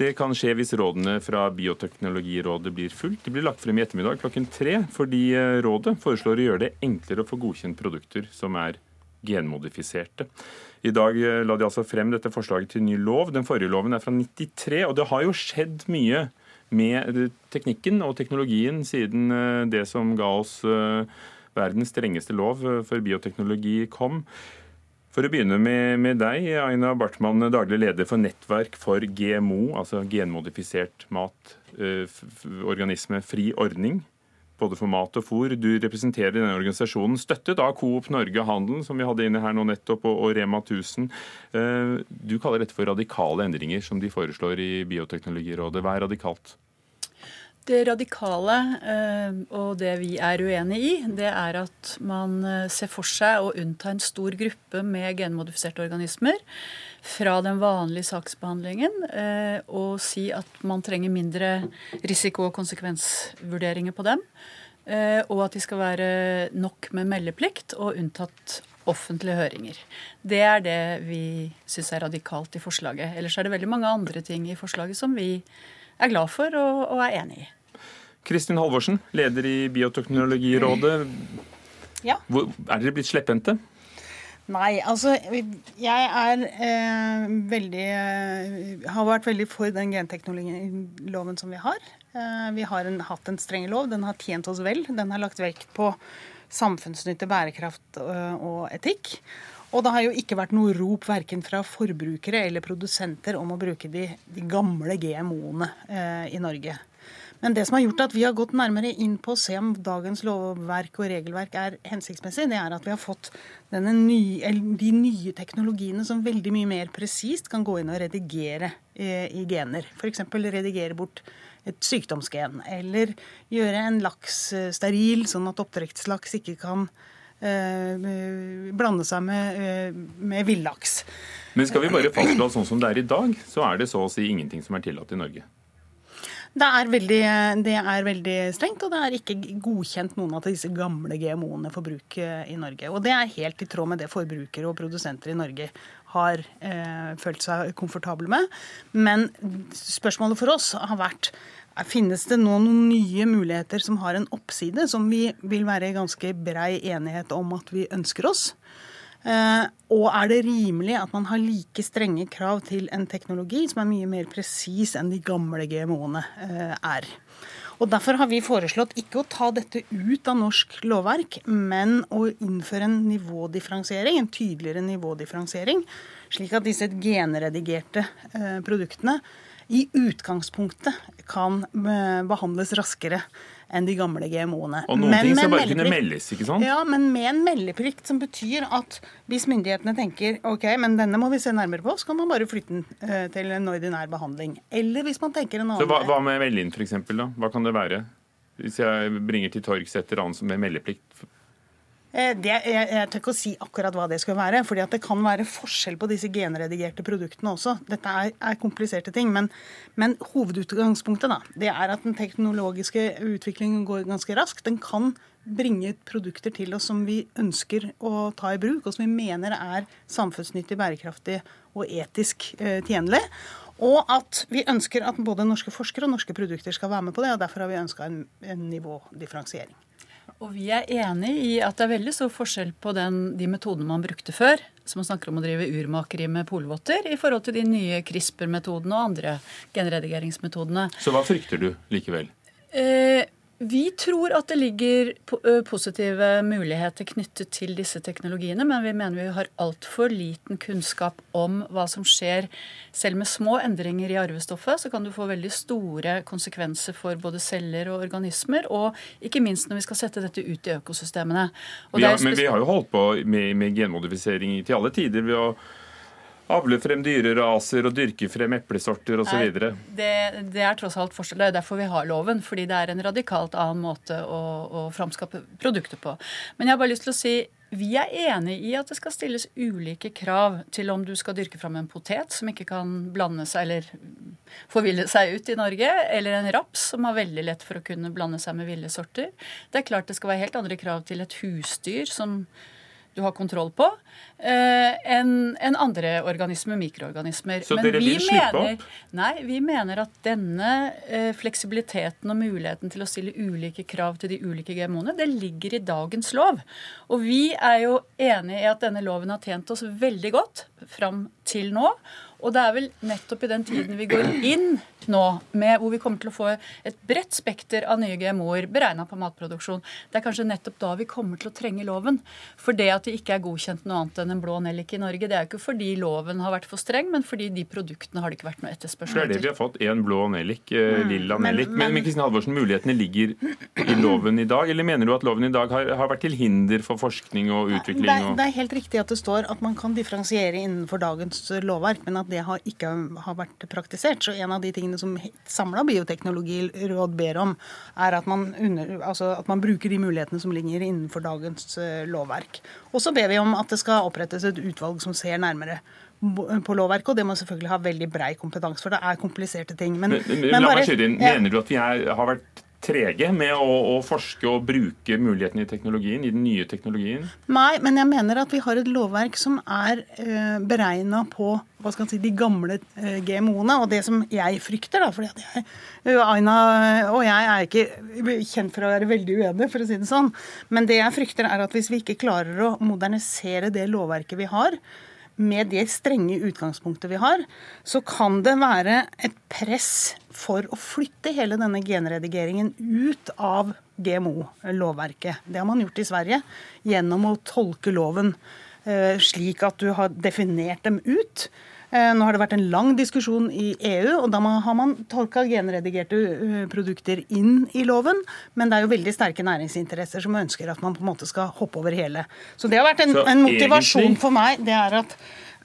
Det kan skje hvis rådene fra Bioteknologirådet blir fulgt. De blir lagt frem i ettermiddag klokken tre, fordi eh, rådet foreslår å gjøre det enklere å få godkjent produkter som er genmodifiserte. I dag eh, la de altså frem dette forslaget til ny lov. Den forrige loven er fra 93, og det har jo skjedd mye med teknikken og teknologien siden eh, det som ga oss verdens strengeste lov for bioteknologi kom. For å begynne med, med, deg, Aina Bartmann, daglig leder for Nettverk for GMO, altså genmodifisert mat, eh, organisme, fri ordning. Både for mat og fôr. Du representerer denne organisasjonen, støttet av Coop Norge Handel, som vi hadde inne her nå nettopp, og, og Rema 1000. Eh, du kaller dette for radikale endringer, som de foreslår i Bioteknologirådet. Hva er radikalt? Det radikale eh, og det vi er uenig i, det er at man eh, ser for seg å unnta en stor gruppe med genmodifiserte organismer fra den vanlige saksbehandlingen eh, og si at man trenger mindre risiko- og konsekvensvurderinger på dem. Og at de skal være nok med meldeplikt og unntatt offentlige høringer. Det er det vi syns er radikalt i forslaget. Ellers er det veldig mange andre ting i forslaget som vi er glad for og, og er enig i. Kristin Halvorsen, leder i Bioteknologirådet. Ja. Hvor, er dere blitt slepphendte? Nei, altså jeg er eh, veldig eh, Har vært veldig for den genteknologiloven som vi har. Eh, vi har en, hatt en streng lov. Den har tjent oss vel. Den har lagt vekt på samfunnsnytte, bærekraft og, og etikk. Og det har jo ikke vært noe rop verken fra forbrukere eller produsenter om å bruke de, de gamle GMO-ene eh, i Norge. Men det som har gjort at vi har gått nærmere inn på å se om dagens lovverk og regelverk er hensiktsmessig, det er at vi har fått nye, de nye teknologiene som veldig mye mer presist kan gå inn og redigere eh, i gener. F.eks. redigere bort et sykdomsgen. Eller gjøre en laks eh, steril, sånn at oppdrettslaks ikke kan blande seg med, eh, med villaks. Men skal vi bare fastslå sånn som det er i dag, så er det så å si ingenting som er tillatt i Norge? Det er, veldig, det er veldig strengt, og det er ikke godkjent noen av disse gamle GMO-ene for bruk eh, i Norge. Og det er helt i tråd med det forbrukere og produsenter i Norge har eh, følt seg komfortable med. Men spørsmålet for oss har vært Finnes det nå noen nye muligheter som har en oppside, som vi vil være ganske brei enighet om at vi ønsker oss? Eh, og er det rimelig at man har like strenge krav til en teknologi som er mye mer presis enn de gamle GMO-ene eh, er? Og Derfor har vi foreslått ikke å ta dette ut av norsk lovverk, men å innføre en nivådifferensiering, en tydeligere nivådifferensiering, slik at disse genredigerte eh, produktene i utgangspunktet kan eh, behandles raskere enn de gamle GMO-ene. Og noen men ting skal bare kunne meldes, ikke sant? Ja, men med en meldeplikt som betyr at hvis myndighetene tenker ok, men denne må vi se nærmere på, så kan man bare flytte den uh, til en ordinær behandling. Eller hvis man tenker en annen Så Hva, hva med melde inn, f.eks.? Hva kan det være? Hvis jeg bringer til torgs et eller annet med meldeplikt? Eh, det, jeg, jeg tør ikke å si akkurat hva det skal være. fordi Det kan være forskjell på disse genredigerte produktene også. Dette er, er kompliserte ting. Men, men hovedutgangspunktet da, det er at den teknologiske utviklingen går ganske raskt. Den kan bringe produkter til oss som vi ønsker å ta i bruk, og som vi mener er samfunnsnyttig, bærekraftig og etisk eh, tjenlig. Og at vi ønsker at både norske forskere og norske produkter skal være med på det. og Derfor har vi ønska en, en nivådifferensiering. Og vi er enig i at det er veldig stor forskjell på den, de metodene man brukte før, som man snakker om å drive urmakeri med polvotter, i forhold til de nye CRISPR-metodene og andre genredigeringsmetodene. Så hva frykter du likevel? Eh, vi tror at det ligger positive muligheter knyttet til disse teknologiene, men vi mener vi har altfor liten kunnskap om hva som skjer. Selv med små endringer i arvestoffet så kan du få veldig store konsekvenser for både celler og organismer, og ikke minst når vi skal sette dette ut i økosystemene. Vi har, men vi har jo holdt på med, med genmodifisering til alle tider ved å avle frem dyreraser og dyrke frem eplesorter osv. Det, det er tross alt forskjell. Det er derfor vi har loven. Fordi det er en radikalt annen måte å, å framskape produkter på. Men jeg har bare lyst til å si vi er enig i at det skal stilles ulike krav til om du skal dyrke fram en potet som ikke kan blande seg eller forville seg ut i Norge, eller en raps som har veldig lett for å kunne blande seg med ville sorter. Det er klart det skal være helt andre krav til et husdyr som du har kontroll på, eh, enn en andre organismer, mikroorganismer. Så Men dere vil slippe mener, opp? Nei, vi mener at denne eh, fleksibiliteten og muligheten til å stille ulike krav til de ulike GMO-ene, det ligger i dagens lov. Og vi er jo enig i at denne loven har tjent oss veldig godt fram til nå. Og det er vel nettopp i den tiden vi går inn nå, med, hvor vi kommer til å få et bredt spekter av nye GMO-er beregna på matproduksjon, det er kanskje nettopp da vi kommer til å trenge loven. For det at det ikke er godkjent noe annet enn en blå nellik i Norge, det er jo ikke fordi loven har vært for streng, men fordi de produktene har det ikke vært noe etterspørsel etter. Det er det vi har fått. Én blå nellik, eh, mm. lilla nellik. Men, men Kristin Halvorsen, mulighetene ligger i loven i dag, eller mener du at loven i dag har, har vært til hinder for forskning og utvikling? Det er, det er helt riktig at det står at man kan differensiere innenfor dagens lovverk, men at det har ikke har vært praktisert. Så en av de tingene som samla bioteknologiråd ber om, er at man, under, altså at man, bruker de mulighetene som ligger innenfor dagens uh, lovverk. Og så ber vi om at det skal opprettes et utvalg som ser nærmere på lovverket, og det må selvfølgelig ha veldig brei kompetanse, for det er kompliserte ting. Men, men, men bare, inn, ja. Mener du at vi er, har vært trege med å, å, forske og bruke mulighetene i teknologien, i den nye teknologien? Nei, men jeg mener at vi har et lovverk som er eh, beregna på hva skal si, de gamle eh, GMO-ene. Og det som jeg frykter, da, fordi at jeg, Aina og jeg er ikke kjent for å være veldig uenige, for å si det sånn, men det jeg frykter er at hvis vi ikke klarer å modernisere det lovverket vi har, med det strenge utgangspunktet vi har, så kan det være et press for å flytte hele denne genredigeringen ut av GMO-lovverket. Det har man gjort i Sverige gjennom å tolke loven eh, slik at du har definert dem ut. Eh, nå har det vært en lang diskusjon i EU, og da har man tolka genredigerte eh, produkter inn i loven. Men det er jo veldig sterke næringsinteresser som ønsker at man på en måte skal hoppe over hele. Så det har vært en, en motivasjon for meg. det er at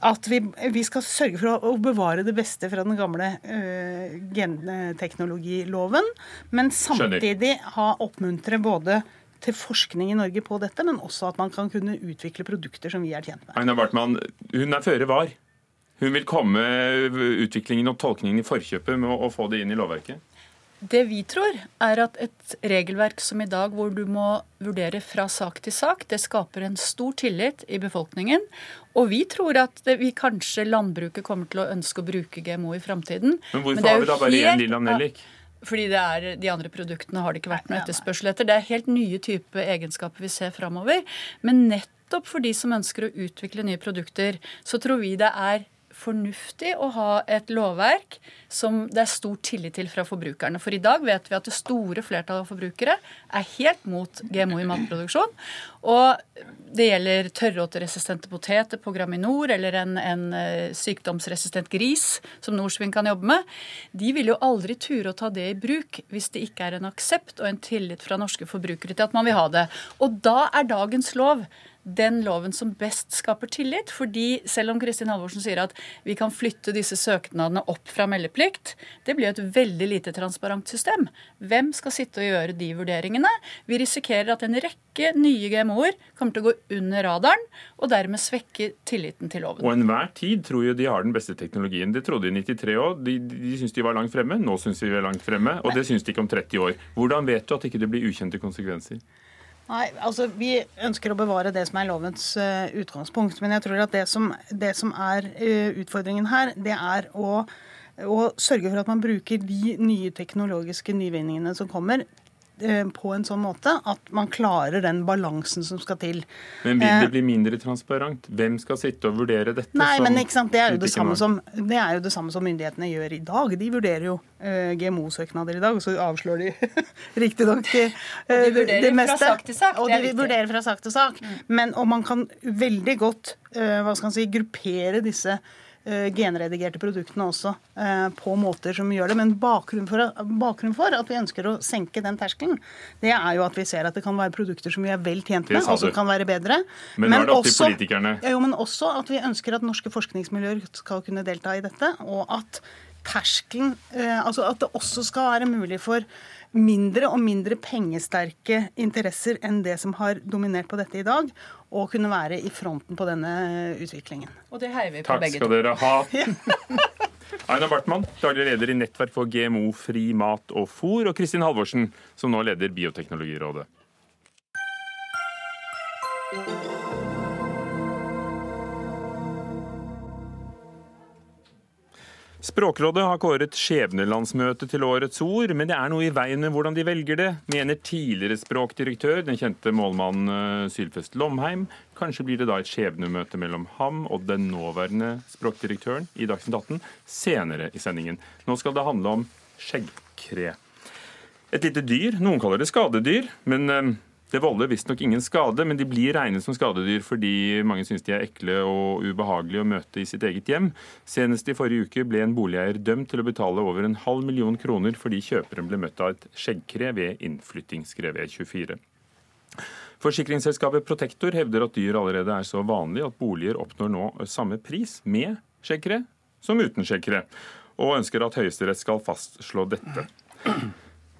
at vi, vi, skal sørge for å, bevare det beste fra den gamle uh, genteknologiloven, men samtidig ha oppmuntre både til forskning i Norge på dette, men også at man kan kunne utvikle produkter som vi er tjent med. Aina Bartmann, hun er føre var. Hun vil komme utviklingen og tolkningen i forkjøpet med å få det inn i lovverket? Det vi tror, er at et regelverk som i dag, hvor du må vurdere fra sak til sak, det skaper en stor tillit i befolkningen. Og vi tror at vi kanskje landbruket kommer til å ønske å bruke GMO i framtiden. Men hvorfor har vi da bare én lilla nellik? Fordi det er, de andre produktene har det ikke vært noe etterspørsel etter. Det er helt nye type egenskaper vi ser framover. Men nettopp for de som ønsker å utvikle nye produkter, så tror vi det er fornuftig å ha et lovverk som det er stor tillit til fra forbrukerne. For i dag vet vi at det store flertallet av forbrukere er helt mot GMO i matproduksjon. Og det gjelder tørråteresistente poteter på Graminor eller en, en eh, sykdomsresistent gris som Norsvin kan jobbe med. De vil jo aldri ture å ta det i bruk hvis det ikke er en aksept og en tillit fra norske forbrukere til at man vil ha det. Og da er dagens lov den loven som best skaper tillit. fordi selv om Kristin Halvorsen sier at vi kan flytte disse søknadene opp fra meldeplikt, det blir et veldig lite transparent system. Hvem skal sitte og gjøre de vurderingene? Vi risikerer at en rekke nye GMO-er kommer til å gå under radaren, og dermed svekke tilliten til loven. Og enhver tid tror jo de har den beste teknologien. Det trodde de i 93 òg. De, de, de syns de var langt fremme. Nå syns de vi er langt fremme, og det syns de ikke om 30 år. Hvordan vet du at ikke det blir ukjente konsekvenser? Nei, altså Vi ønsker å bevare det som er lovens uh, utgangspunkt. Men jeg tror at det som, det som er uh, utfordringen her, det er å, å, sørge for at man bruker de nye teknologiske nyvinningene som kommer, på en sånn måte at man klarer den balansen som skal til. Men vil det bli mindre transparent? Hvem skal sitte og vurdere dette? Nei, men ikke sant? Det er, jo det, samme som, det er jo det samme som myndighetene gjør i dag. De vurderer jo GMO-søknader i dag, og så avslår de riktignok uh, de det meste. Fra sak til sak, og de vurderer fra sak til sak. Mm. Men, og man kan veldig godt uh, hva skal man si, gruppere disse uh, genredigerte produktene også på måter som gjør det. Men bakgrunnen for, bakgrunnen for, at vi ønsker å senke den terskelen, det er jo at vi ser at det kan være produkter som vi er vel tjent med, og som kan være bedre. Men, men, til. Ja, jo, men også at vi ønsker at norske forskningsmiljøer skal kunne delta i dette, og at terskelen eh, Altså at det også skal være mulig for mindre og mindre pengesterke interesser enn det som har dominert på dette i dag, og kunne være i fronten på denne utviklingen. Og det heier vi på Takk begge to. Takk skal dere ha. Aina Bartmann, daglig leder i Nettverk for GMO-fri mat og fôr, og Kristin Halvorsen, som nå leder Bioteknologirådet. Språkrådet har kåret skjebnelandsmøtet til årets ord, men det er noe i veien med hvordan de velger det, mener tidligere språkdirektør, den kjente målmannen eh, Sylfest Lomheim. Kanskje blir det da et skjebnemøte mellom ham og den nåværende språkdirektøren i Dagsnytt 18 senere i sendingen. Nå skal det handle om skjeggkre. Et lite dyr, noen kaller det skadedyr, men eh, det volder visstnok ingen skade, men de blir regnet som skadedyr fordi mange syns de er ekle og ubehagelige å møte i sitt eget hjem. Senest i forrige uke ble en boligeier dømt til å betale over en halv million kroner fordi kjøperen ble møtt av et skjeggkre ved innflytting, skrev E24. Forsikringsselskapet Protektor hevder at dyr allerede er så vanlig at boliger oppnår nå samme pris med skjeggkre som uten skjeggkre, og ønsker at Høyesterett skal fastslå dette.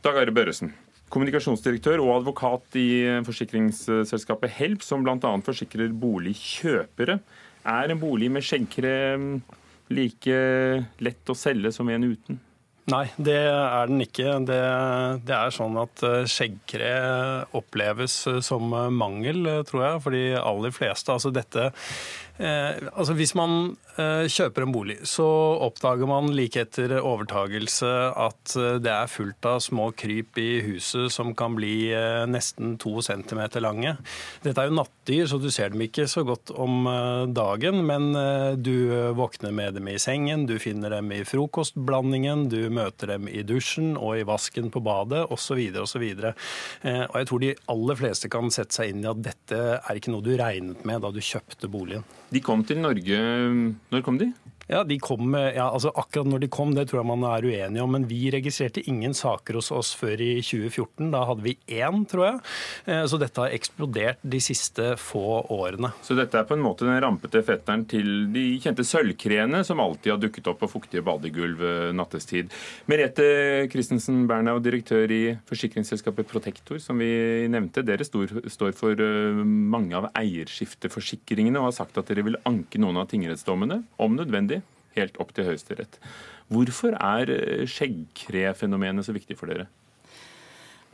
Dag Børresen, kommunikasjonsdirektør og advokat i forsikringsselskapet Help, som bl.a. forsikrer boligkjøpere. Er en bolig med skjeggkrem like lett å selge som en uten? Nei, det er den ikke. Det, det er sånn at eh, skjeggkre oppleves som mangel, tror jeg, for de aller fleste. Altså dette Eh, altså Hvis man eh, kjøper en bolig, så oppdager man like etter overtagelse at eh, det er fullt av små kryp i huset som kan bli eh, nesten to centimeter lange. Dette er jo nattdyr, så du ser dem ikke så godt om eh, dagen, men eh, du våkner med dem i sengen, du finner dem i frokostblandingen, du møter dem i dusjen og i vasken på badet osv. osv. Og jeg tror de aller fleste kan sette seg inn i at dette er ikke noe du regnet med da du kjøpte boligen. De kom til Norge Når kom de? Ja, de kom, ja, altså Akkurat når de kom, det tror jeg man er uenig om. Men vi registrerte ingen saker hos oss før i 2014. Da hadde vi én, tror jeg. Eh, så dette har eksplodert de siste få årene. Så dette er på en måte den rampete fetteren til de kjente sølvkreene som alltid har dukket opp på fuktige badegulv nattestid. Merete Christensen Bernau, direktør i forsikringsselskapet Protektor, som vi nevnte. Dere står for eh, mange av eierskifteforsikringene og har sagt at dere vil anke noen av tingrettsdommene, om nødvendig helt opp til Høyesterett. Hvorfor er eh, skjeggkrefenomenet så viktig for dere?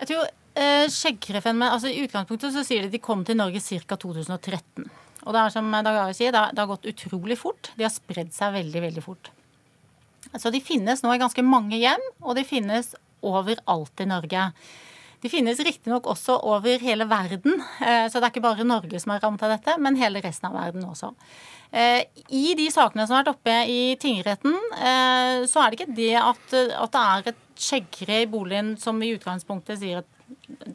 Jeg tror eh, skjeggkrefenomenet, altså I utgangspunktet så sier de at de kom til Norge ca. 2013. Og det er som Dag Are sier, det har gått utrolig fort. De har spredd seg veldig, veldig fort. Så de finnes nå i ganske mange hjem, og de finnes overalt i Norge. De finnes riktignok også over hele verden, eh, så det er ikke bare Norge som er rammet av dette, men hele resten av verden også. Eh, I de sakene som har vært oppe i tingretten, eh, så er det ikke det at, at det er et skjeggkre i boligen som i utgangspunktet sier at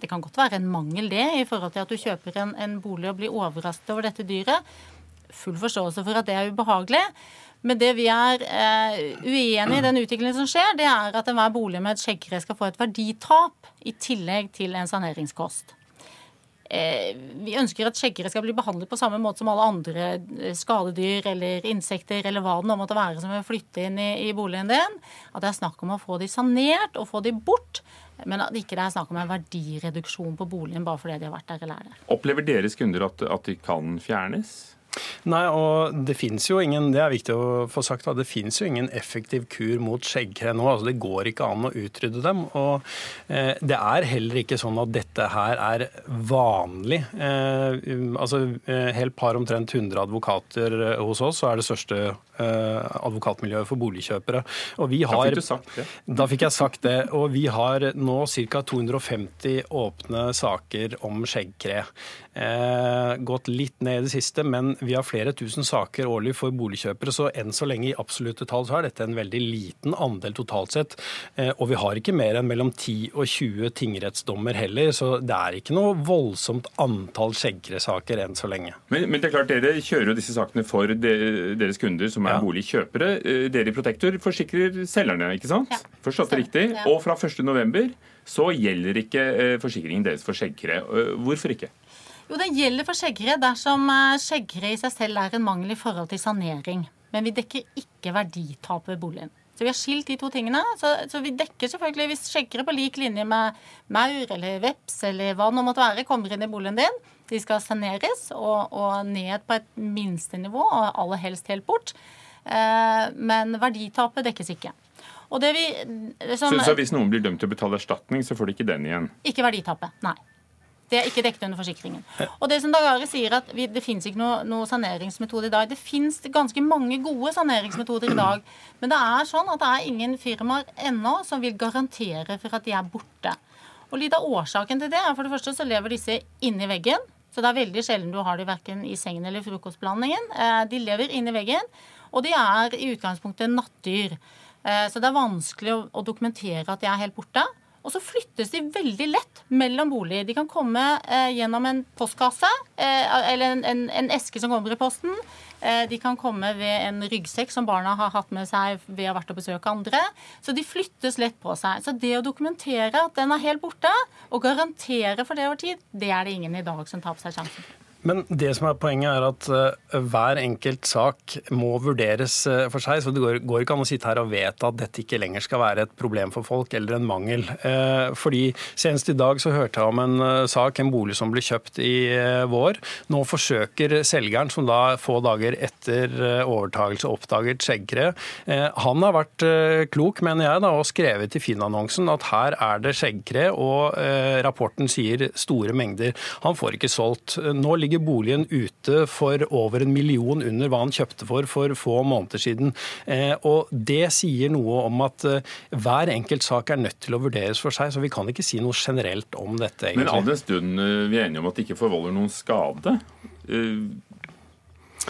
det kan godt være en mangel, det, i forhold til at du kjøper en, en bolig og blir overrasket over dette dyret. Full forståelse for at det er ubehagelig. Men det vi er eh, uenig i den utviklingen som skjer, det er at enhver bolig med et skjeggkre skal få et verditap i tillegg til en saneringskost. Eh, vi ønsker at skjeggere skal bli behandlet på samme måte som alle andre eh, skadedyr eller insekter eller hva det nå måtte være som vil flytte inn i, i boligen din. At det er snakk om å få de sanert og få de bort. Men at det ikke er snakk om en verdireduksjon på boligen bare fordi de har vært der eller er der. Opplever deres kunder at, at de kan fjernes? Nei, og det finnes jo ingen det er viktig å få sagt, det finnes jo ingen effektiv kur mot skjeggkre nå. altså Det går ikke an å utrydde dem. og eh, Det er heller ikke sånn at dette her er vanlig. Eh, altså eh, Helt par omtrent 100 advokater eh, hos oss, så er det største eh, advokatmiljøet for boligkjøpere. Og vi har, da fikk du sagt det. Da fikk jeg sagt det. Og vi har nå ca. 250 åpne saker om skjeggkre. Eh, gått litt ned i det siste, men vi har flere tusen saker årlig for boligkjøpere, så enn så lenge i absolutte tall så er dette en veldig liten andel totalt sett. Eh, og vi har ikke mer enn mellom 10 og 20 tingrettsdommer heller, så det er ikke noe voldsomt antall skjeggresaker enn så lenge. Men, men, det er klart, dere kjører jo disse sakene for deres kunder som er ja. boligkjøpere. Eh, dere i Protektor forsikrer selgerne, ikke sant? Ja. Forstått det riktig? Ja. Og fra 1.11 så gjelder ikke forsikringen deres for skjeggkre. Hvorfor ikke? Jo, det gjelder for skjeggere dersom eh, skjeggere i seg selv er en mangel i forhold til sanering. Men vi dekker ikke verditap ved boligen. Så vi har skilt de to tingene. Så, så vi dekker selvfølgelig hvis skjeggere på lik linje med maur eller veps eller hva det nå måtte være, kommer inn i boligen din. De skal saneres og, og ned på et minstenivå, og aller helst helt bort. Eh, men verditapet dekkes ikke. Vi, som, så, så, hvis noen blir dømt til å betale erstatning, så får de ikke den igjen? Ikke verditapet, nei. Det er ikke dekket under forsikringen. Og det som Dagare sier at vi, Det finnes ikke noe, noe, saneringsmetode i dag. Det finnes ganske mange gode saneringsmetoder i dag. Men det er sånn at det er ingen firmaer ennå som vil garantere for at de er borte. Og Litt av årsaken til det er for det første så lever disse inni veggen. Så det er veldig sjelden du har de verken i sengen eller i frokostblandingen. Eh, de lever inni veggen, og de er i utgangspunktet nattdyr. Eh, så det er vanskelig å dokumentere at de er helt borte. Og så flyttes de veldig lett mellom boliger. De kan komme eh, gjennom en postkasse eh, eller en, en, en, eske som kommer i posten. Eh, de kan komme ved en ryggsekk som barna har hatt med seg ved å ha vært og besøke andre. Så de flyttes lett på seg. Så det å dokumentere at den er helt borte, og garantere for det over tid, det er det ingen i dag som tar på seg sjansen. Men det som er poenget er at uh, hver enkelt sak må vurderes uh, for seg. Så det går, går, ikke an å sitte her og vedta at dette ikke lenger skal være et problem for folk eller en mangel. Uh, fordi Senest i dag så hørte jeg om en sak, en bolig som ble kjøpt i vår. Nå forsøker selgeren, som da få dager etter overtagelse oppdaget skjeggkre, han har vært klok, mener jeg, da, og skrevet i Finn-annonsen at her er det skjeggkre, og rapporten sier store mengder. Han får ikke solgt. Nå ligger ligger boligen ute for over en million under hva han kjøpte for for få måneder siden. Eh, og Det sier noe om at eh, hver enkelt sak er nødt til å vurderes for seg, så vi kan ikke si noe generelt om dette. egentlig. Men all den stund eh, vi er enige om at det ikke forvolder noen skade,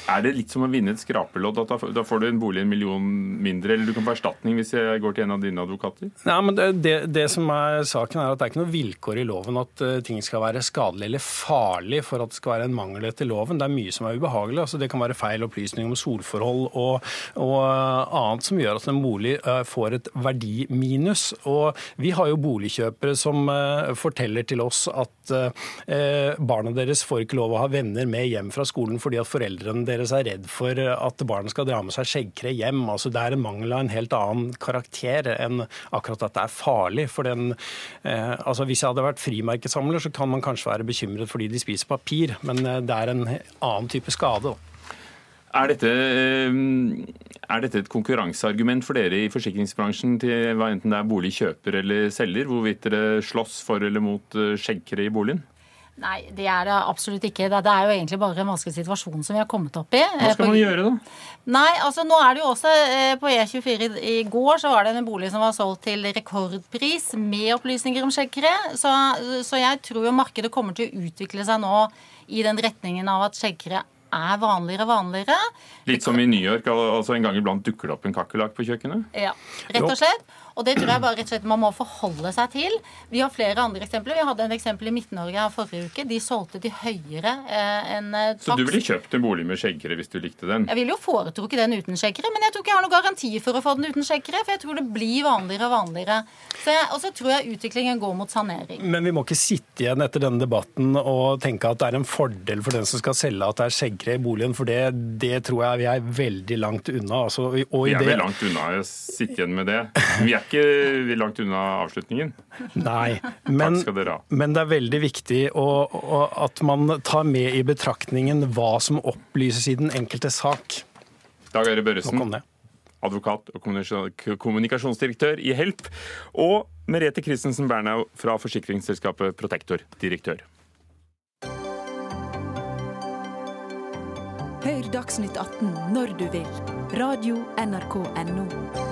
er det litt som å vinne et skrapelodd? at Da får du en bolig en million mindre, eller du kan få erstatning hvis jeg går til en av dine advokater? Nei, men det, det, som er saken er at det er ikke noe vilkår i loven at uh, ting skal være skadelig eller farlig for at det skal være en mangel etter loven. Det er mye som er ubehagelig. altså Det kan være feil opplysning om solforhold og, og uh, annet som gjør at en bolig uh, får et verdiminus. Og vi har jo boligkjøpere som forteller til oss at barna deres får ikke lov å ha venner med hjem fra skolen fordi at foreldrene deres er redd for at barnet skal dra med seg skjeggkre hjem. Altså, det er en mangel av en helt annen karakter enn akkurat at det er farlig. For den, eh, altså, hvis jeg hadde vært frimerkesamler, så kan man kanskje være bekymret fordi de spiser papir, men eh, det er en annen type skade. Er dette, eh, er dette, et konkurranseargument for dere i forsikringsbransjen til hva enten det er boligkjøper eller selger, hvorvidt dere slåss for eller mot eh, skjeggkre i boligen? Nei, det er det absolutt ikke. Det er jo egentlig bare en vanskelig situasjon som vi har kommet opp i. Hva skal man gjøre, da? Nei, altså nå er det jo også eh, På E24 i går så var det en bolig som var solgt til rekordpris med opplysninger om skjeggkre. Så, så jeg tror jo markedet kommer til å utvikle seg nå i den retningen av at skjeggkre er vanligere og vanligere. Litt som i New York, altså en gang iblant dukker det opp en kakerlakk på kjøkkenet? Ja, rett og slett. Og det tror jeg bare rett og slett man må forholde seg til. Vi har flere andre eksempler. Vi hadde en eksempel i Midt-Norge her forrige uke. De solgte til høyere eh, enn eh. Så du ville kjøpt en bolig med skjeggkre hvis du likte den? Jeg ville jo foretrukket den uten skjeggkre, men jeg tror ikke jeg har noen garanti for å få den uten skjeggkre. For jeg tror det blir vanligere og vanligere. Og så tror jeg utviklingen går mot sanering. Men vi må ikke sitte igjen etter denne debatten og tenke at det er en fordel for den som skal selge at det er skjeggkre i boligen, for det, det, tror jeg vi er veldig langt unna. Altså, vi er vel langt unna å sitte igjen med det. Vi er ikke langt unna avslutningen. Nei, men, men det er veldig viktig å, å, at man tar med i betraktningen hva som opplyses i den enkelte sak. Dag Øre Børresen, advokat og kommunikasjonsdirektør i Help. Og Merete Christensen Bernau fra forsikringsselskapet Protektor, direktør. Hør Dagsnytt 18 når du vil. Radio NRK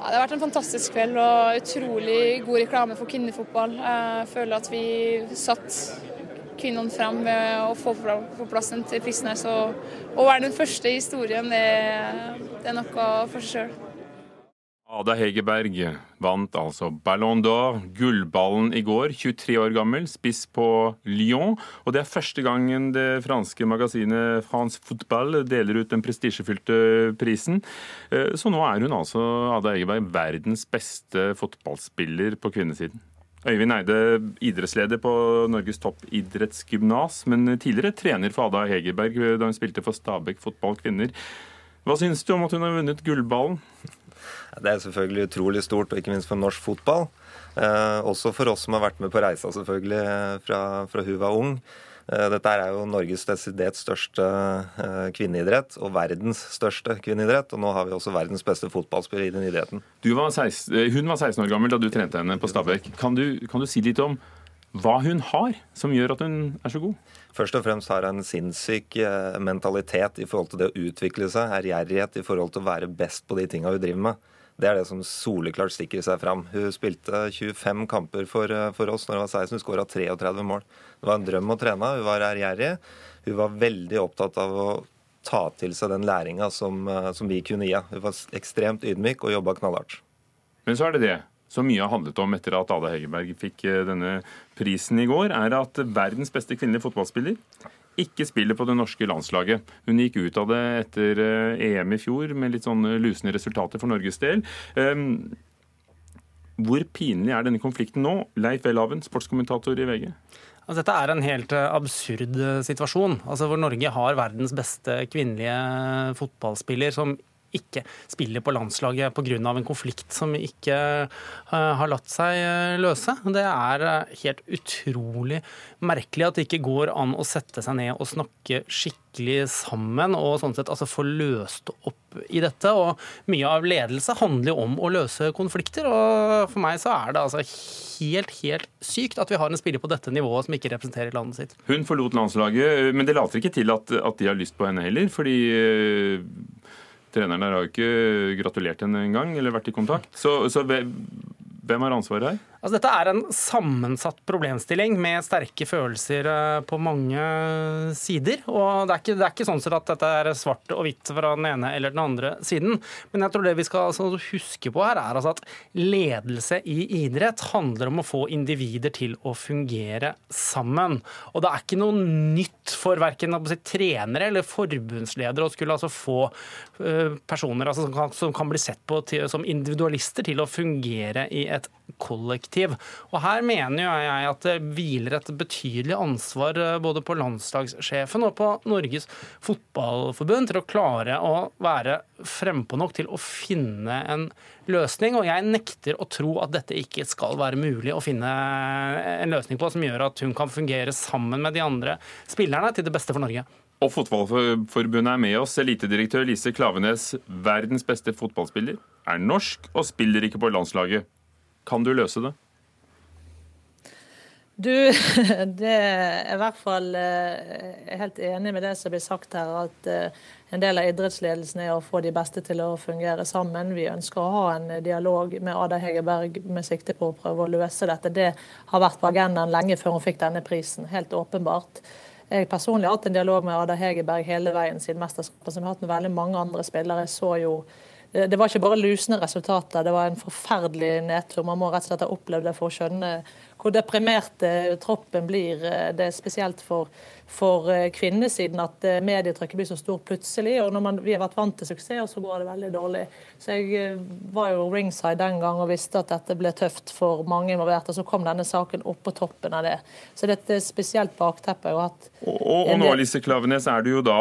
Radio.nrk.no. det har vært en fantastisk kveld og utrolig god reklame for kvinnefotball. Jeg føler at vi satt kvinnene frem ved å få på plass en prisen her. Så å være den første i historien, det, det er noe for seg sjøl. Ada Hegerberg vant altså Ballon d'Or, gullballen i går. 23 år gammel, spiss på Lyon. Og det er første gangen det franske magasinet France Football deler ut den prestisjefylte prisen. Eh, så nå er hun altså, Ada Hegerberg, verdens beste fotballspiller på kvinnesiden. Øyvind Eide, idrettsleder på Norges toppidrettsgymnas, men tidligere trener for Ada Hegerberg da hun spilte for Stabæk fotball kvinner. Hva syns du om at hun har vunnet gullballen? Det er selvfølgelig utrolig stort, og ikke minst for norsk fotball. Eh, også for oss som har vært med på reisa, selvfølgelig, fra, fra hun var ung. Eh, dette er jo Norges desidert største eh, kvinneidrett, og verdens største kvinneidrett. Og nå har vi også verdens beste fotballspiller i den idretten. Var 16, eh, hun var 16 år gammel da du trente henne på Stabæk. Kan kan du si litt om hva hun har som gjør at hun er så god? Først og fremst har en sinnssyk mentalitet i forhold til det å utvikle seg, ærgjerrighet i forhold til å være best på de tinga hun driver med. Det er det som soleklart stikker seg fram. Hun spilte 25 kamper for, eh, for oss når hun var 16. Hun skåra 33 mål. Det var en drøm å trene. Hun var ærgjerrig. Hun var veldig opptatt av å ta til seg den læringa som, eh, som, vi kunne gi henne. Hun var ekstremt ydmyk og jobba knallhardt. Men så er det det som mye har handlet om etter at Ada Hegerberg fikk eh, denne prisen i går, er at verdens beste kvinnelige fotballspiller ikke spiller på det norske landslaget. Hun gikk ut av det etter EM eh, e i fjor med litt sånn lusende resultater for Norges del. Ehm, hvor pinlig er denne konflikten nå? Leif Welhaven, sportskommentator i VG. Altså, dette er en helt eh, absurd eh, situasjon, altså, hvor Norge har verdens beste kvinnelige fotballspiller, som ikke spiller på landslaget pga. en konflikt som ikke eh, har latt seg eh, løse. Det er eh, helt utrolig merkelig at det ikke går an å sette seg ned og snakke skikkelig sammen og sånn sett altså få løst opp i dette. Og mye av ledelse handler jo om å løse konflikter. Og for meg så er det altså helt, helt sykt at vi har en spiller på dette nivået som ikke representerer landet sitt. Hun forlot landslaget, men det later ikke til at, at de har lyst på henne heller. fordi Treneren der har jo ikke gratulert henne engang, eller vært i kontakt. Så, så hvem har ansvaret her? Altså, dette er en sammensatt problemstilling med sterke følelser eh, på mange sider. og Det er ikke, det er ikke sånn at dette er svart og hvitt fra den ene eller den andre siden. Men jeg tror det vi skal altså, huske på her, er altså at ledelse i idrett handler om å få individer til å fungere sammen. Og det er ikke noe nytt for verken trenere eller forbundsledere å skulle altså få uh, personer altså, som, kan, som, kan, bli sett på til, som individualister til å fungere i et kollektiv. Og Her mener jeg at det hviler et betydelig ansvar eh, både på landslagssjefen og på Norges Fotballforbund til å klare å være frempå nok til å finne en løsning. Og jeg nekter å tro at dette ikke skal være mulig å finne en løsning på som gjør at hun kan fungere sammen med de andre spillerne til det beste for Norge. Og Fotballforbundet er med oss. Elitedirektør Lise Klavenes, verdens beste fotballspiller, er norsk og spiller ikke på landslaget. Kan du løse det? Du, det er i hvert fall jeg er helt enig med det som blir sagt her, at en del av idrettsledelsen er å få de beste til å fungere sammen. Vi ønsker å ha en dialog med Ada Hegerberg med sikte på å prøve å løse dette. Det har vært på agendaen lenge før hun fikk denne prisen, helt åpenbart. Jeg personlig har hatt en dialog med Ada Hegerberg hele veien siden mesterskapet, som jeg har hatt med veldig mange andre spillere. Jeg så jo det var ikke bare lusende resultater, det var en forferdelig nedtur. Man må rett og slett ha opplevd det for å skjønne hvor deprimerte troppen blir. Det er spesielt for for eh, kvinnesiden at eh, medietrykket blir så stort plutselig. Og når man, vi har vært vant til suksess, og så går det veldig dårlig. Så jeg eh, var jo ringside den gang og visste at dette ble tøft for mange involverte. Så kom denne saken opp på toppen av det. Så dette er spesielt bakteppe Og, at. Og, og, og nå, Lise Klavenes, er du jo da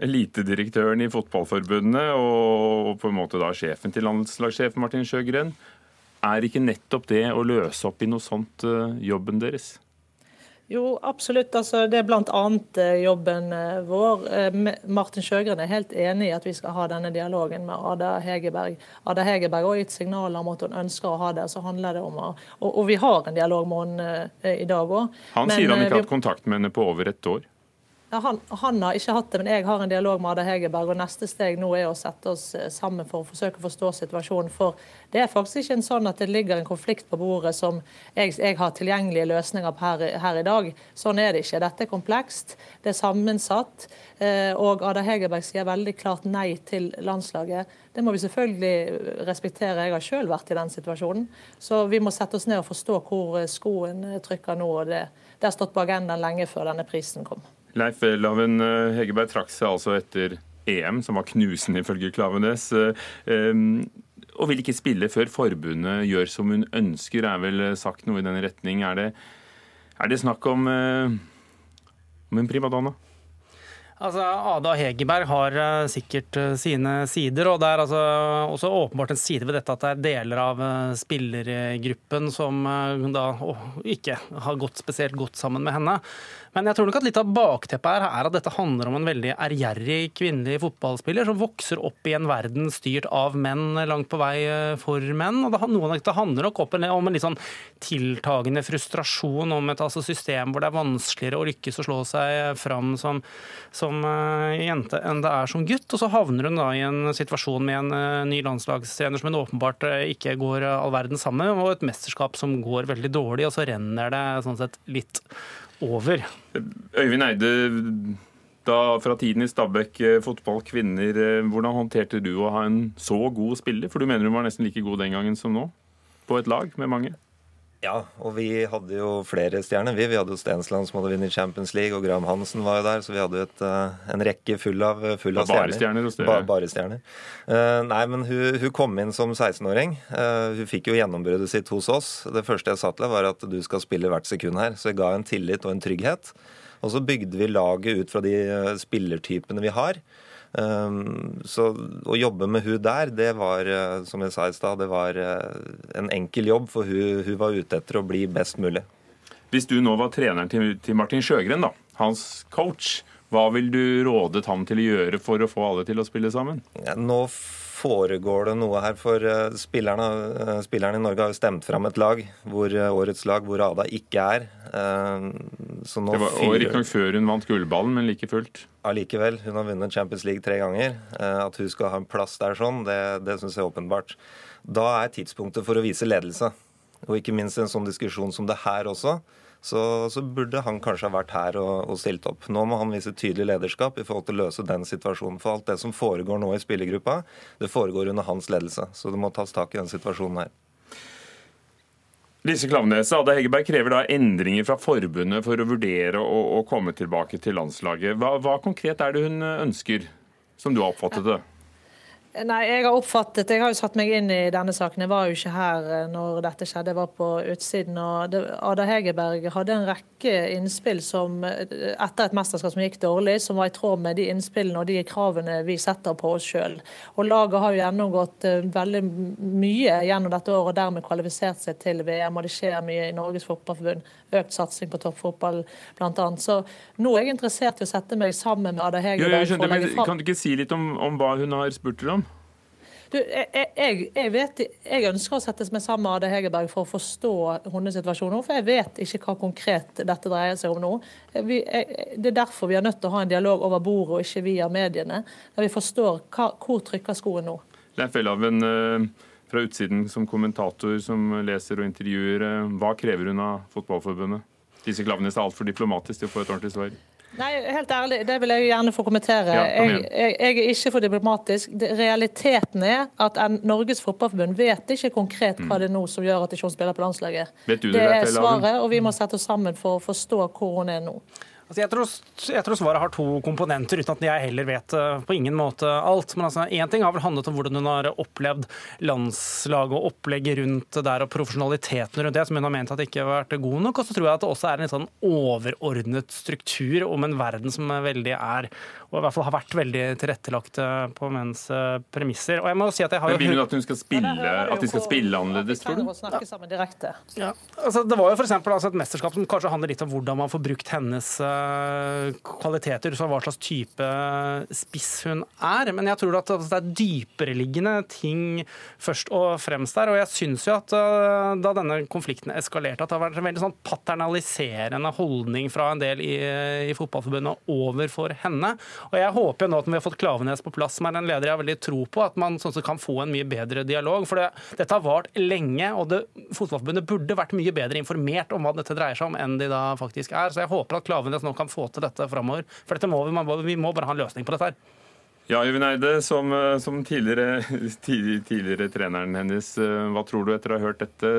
elitedirektøren i Fotballforbundet og på en måte da sjefen til landslagssjef Martin Sjøgren. Er ikke nettopp det å løse opp i noe sånt jobben deres? Jo, absolutt. Altså, det er bl.a. Eh, jobben eh, vår. Eh, Martin Sjøgren er helt enig i at vi skal ha denne dialogen med Ada Hegerberg. Ada Hegerberg har gitt signaler om at hun ønsker å ha det. så handler det om å, og, og vi har en dialog med henne i dag òg. Han Men, sier han ikke har hatt kontakt med henne på over et år? Han, han, har ikke hatt det, men jeg har en dialog med Ada Hegerberg. og Neste steg nå er å sette oss eh, sammen for å forsøke å forstå situasjonen. For det er faktisk ikke en sånn at det ligger en konflikt på bordet som jeg, jeg har tilgjengelige løsninger på her, her, i dag. Sånn er det ikke. Dette er komplekst, det er sammensatt. Eh, og Ada Hegerberg sier veldig klart nei til landslaget. Det må vi selvfølgelig respektere. Jeg har sjøl vært i den situasjonen. Så vi må sette oss ned og forstå hvor skoen trykker nå. og det, det har stått på agendaen lenge før denne prisen kom. Leif Laven eh, Hegerberg trakk seg altså etter EM, som var knusende ifølge Klavenes. Eh, og vil ikke spille før forbundet gjør som hun ønsker, er vel sagt noe i den retning. Er det, er det snakk om, eh, om en primadonna? Altså, Ada Hegerberg har sikkert sine sider, og det er altså også åpenbart en side ved dette at det er deler av spillergruppen som da ikke har gått spesielt godt sammen med henne. Men jeg tror nok at litt av bakteppet her er at dette handler om en veldig ærgjerrig kvinnelig fotballspiller som vokser opp i en verden styrt av menn langt på vei for menn. og det, Noe dette handler nok om en litt sånn tiltagende frustrasjon om et altså, system hvor det er vanskeligere å lykkes å slå seg fram som, som uh, jente enn det er som gutt. Og så havner hun da i en situasjon med en uh, ny landslagstrener som hun åpenbart ikke går all verden sammen med, og et mesterskap som går veldig dårlig, og så renner det sånn sett litt over. Øyvind Eide, da fra tiden i Stabæk eh, fotball kvinner, eh, hvordan håndterte du å ha en så god spiller? For du mener hun var nesten like god den gangen som nå? På et lag med mange? Ja, og vi hadde jo flere stjerner. Vi, vi hadde jo Stensland som hadde vunnet Champions League, og Graham Hansen var jo der, så vi hadde jo et, uh, en rekke full av, full av bare stjerner. hos? Ba, bare stjerner. Uh, nei, men hun, hun, kom inn som 16-åring. Uh, hun fikk jo gjennombruddet sitt hos oss. Det første jeg sa til henne, var at du skal spille hvert sekund her. Så jeg ga en tillit og en trygghet. Og så bygde vi laget ut fra de spillertypene vi har. Ehm, så å jobbe med hun der, det var eh, som jeg sa i stad, det var eh, en enkel jobb, for hun, hun, var ute etter å bli best mulig. Hvis du nå var treneren til Martin Sjøgren, da, hans coach, hva vil du rådet ham til å gjøre for å få alle til å spille sammen? Ja, nå foregår det noe her, for eh, spillerne, eh, spillerne, i Norge har jo stemt fram et lag, hvor eh, årets lag hvor Ada ikke er. Så nå det var. Riktignok før hun vant gullballen, men like fullt? Allikevel. Hun har vunnet Champions League tre ganger. At hun skal ha en plass der sånn, det, det syns jeg er åpenbart. Da er tidspunktet for å vise ledelse. Og ikke minst en sånn diskusjon som det her også så, så, burde han kanskje ha vært her og, og, stilt opp. Nå må han vise tydelig lederskap i forhold til å løse den situasjonen. For alt det som foregår nå i spillergruppa, det foregår under hans ledelse. Så det må tas tak i den situasjonen her. Lise Klavnes, Ada Hegerberg krever da endringer fra forbundet for å vurdere å, å komme tilbake til landslaget. Hva, hva konkret er det hun ønsker, som du har oppfattet det? Nei, jeg har oppfattet, jeg har jo satt meg inn i denne saken. Jeg var jo ikke her eh, når dette skjedde, jeg var på utsiden. og det, Ada Hegerberg hadde en rekke innspill som, eh, etter et mesterskap som gikk dårlig, som var i tråd med de innspillene og de kravene vi setter på oss sjøl. Laget har jo gjennomgått eh, veldig mye gjennom dette året og dermed kvalifisert seg til VM. og Det skjer mye i Norges Fotballforbund. Økt satsing på toppfotball bl.a. Så nå er jeg interessert i å sette meg sammen med Ada Hegerberg. Kan du ikke si litt om, om hva hun har spurt dere om? Du, jeg, jeg, jeg, vet, jeg, ønsker å sette meg sammen med Ade Hegerberg for å forstå hennes situasjon nå, for jeg vet ikke hva konkret dette dreier seg om nå. Vi, det er derfor vi er nødt til å ha en dialog over bordet og ikke via mediene, der vi forstår hva, hvor trykker skoen nå. Leif Welhaven, eh, fra utsiden som kommentator som leser og intervjuer, eh, hva krever hun av Fotballforbundet? Disse Klaveness er altfor diplomatisk til å få et ordentlig svar. Nei, helt ærlig, Det vil jeg jo gjerne få kommentere. Ja, jeg, jeg, jeg, er ikke for diplomatisk. Realiteten er at Norges Fotballforbund vet ikke konkret hva mm. det er nå som gjør at ikke hun spiller på landslaget. Vet du det, det er svaret, og vi må sette oss sammen for å forstå hvor hun er nå. Altså jeg, tror, jeg, tror, svaret har to komponenter, uten at jeg heller vet uh, på ingen måte alt. Men altså, ting har vel handlet om hvordan hun har opplevd landslaget og opplegget rundt der og profesjonaliteten rundt det, som hun har ment at ikke har vært god nok. Og så tror jeg at det også er en litt sånn overordnet struktur om en verden som veldig er og i hvert fall har vært veldig tilrettelagt eh, på menns eh, premisser. Og jeg må si at jeg har Men Vil hun at hun skal spille, at de skal spille annerledes, tror du? Ja. Altså, det var jo f.eks. Altså et mesterskap som kanskje handler litt om hvordan man får brukt hennes uh, kvaliteter, så hva slags type spiss hun er. Men jeg tror at altså, det er dypereliggende ting først og fremst der. Og jeg syns jo at uh, da denne konflikten eskalerte, at det har vært en veldig sånn paternaliserende holdning fra en del i, i Fotballforbundet overfor henne. Og Jeg håper jo nå at vi har fått Klavenes på plass, som er en leder jeg har veldig tro på, at man sånn kan få en mye bedre dialog. For det, dette har vart lenge, og det, Fotballforbundet burde vært mye bedre informert om hva dette dreier seg om, enn de da faktisk er. Så jeg håper at Klavenes nå kan få til dette framover. For dette må vi, vi må bare ha en løsning på dette her. Ja, Øyvind Eide, som, som tidligere, tidligere treneren hennes, hva tror du etter å ha hørt dette?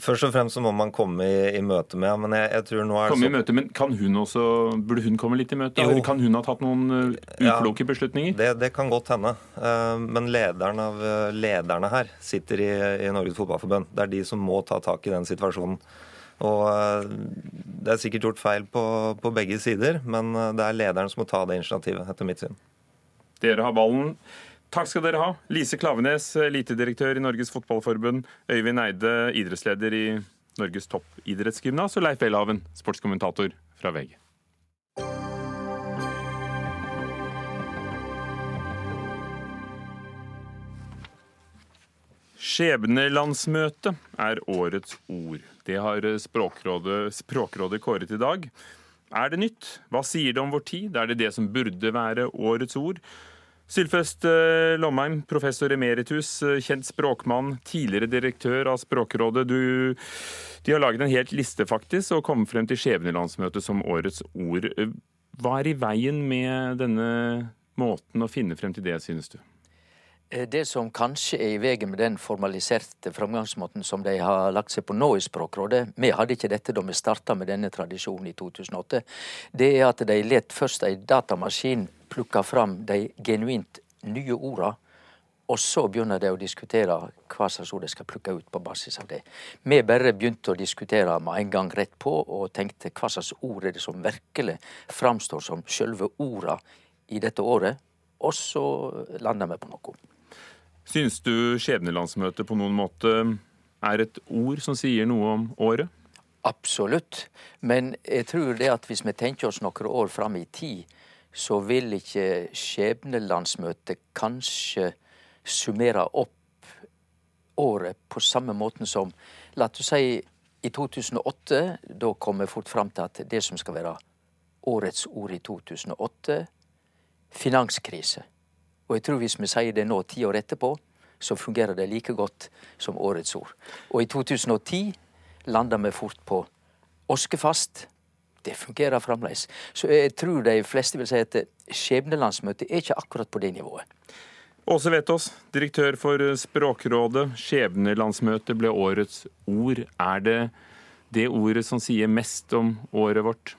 Først og fremst så må man komme i, i møte med men jeg, jeg tror nå er komme så... i møte, Men kan hun også, burde hun komme litt i møte? Eller kan hun ha tatt noen uh, ukloke ja, beslutninger? Det, det, kan godt hende. Uh, men lederen av uh, lederne her sitter i, i, Norges Fotballforbund. Det er de som må ta tak i den situasjonen. Og Det er sikkert gjort feil på, på begge sider, men det er lederen som må ta det initiativet, etter mitt syn. Dere har ballen. Takk skal dere ha. Lise Klavenes, elitedirektør i Norges Fotballforbund. Øyvind Eide, idrettsleder i Norges toppidrettsgymnas. Og Leif Welhaven, sportskommentator fra VG. Skjebnelandsmøte er årets ord. Det har Språkrådet, Språkrådet kåret i dag. Er det nytt? Hva sier det om vår tid? Er det det som burde være årets ord? Sylfest eh, Lomheim, professor emeritus, eh, kjent språkmann, tidligere direktør av Språkrådet. Du, de har laget en helt liste faktisk, og kommet frem til skjebnelandsmøtet som årets ord. Eh, hva er i veien med denne måten å finne frem til det, synes du? Det som kanskje er i veien med den formaliserte framgangsmåten som de har lagt seg på nå i Språkrådet, vi hadde ikke dette da vi starta med denne tradisjonen i 2008, det er at de let først ei datamaskin plukke fram de genuint nye orda, og så begynner de å diskutere hva slags ord de skal plukke ut på basis av det. Vi bare begynte å diskutere med en gang rett på, og tenkte hva slags ord er det som virkelig framstår som sjølve orda i dette året, og så landa vi på noe. Syns du skjebnelandsmøtet på noen måte er et ord som sier noe om året? Absolutt. Men jeg tror det at hvis vi tenker oss noen år fram i tid, så vil ikke skjebnelandsmøtet kanskje summere opp året på samme måten som La oss si i 2008. Da kom vi fort fram til at det som skal være årets ord i 2008 finanskrise. Og jeg tror hvis vi sier det nå ti år etterpå, så fungerer det like godt som årets ord. Og i 2010 landa vi fort på oskefast det fungerer fremdeles. Så jeg tror de fleste vil si at skjebnelandsmøtet er ikke akkurat på det nivået. Åse Vetås, direktør for Språkrådet. Skjebnelandsmøtet ble årets ord. Er det det ordet som sier mest om året vårt?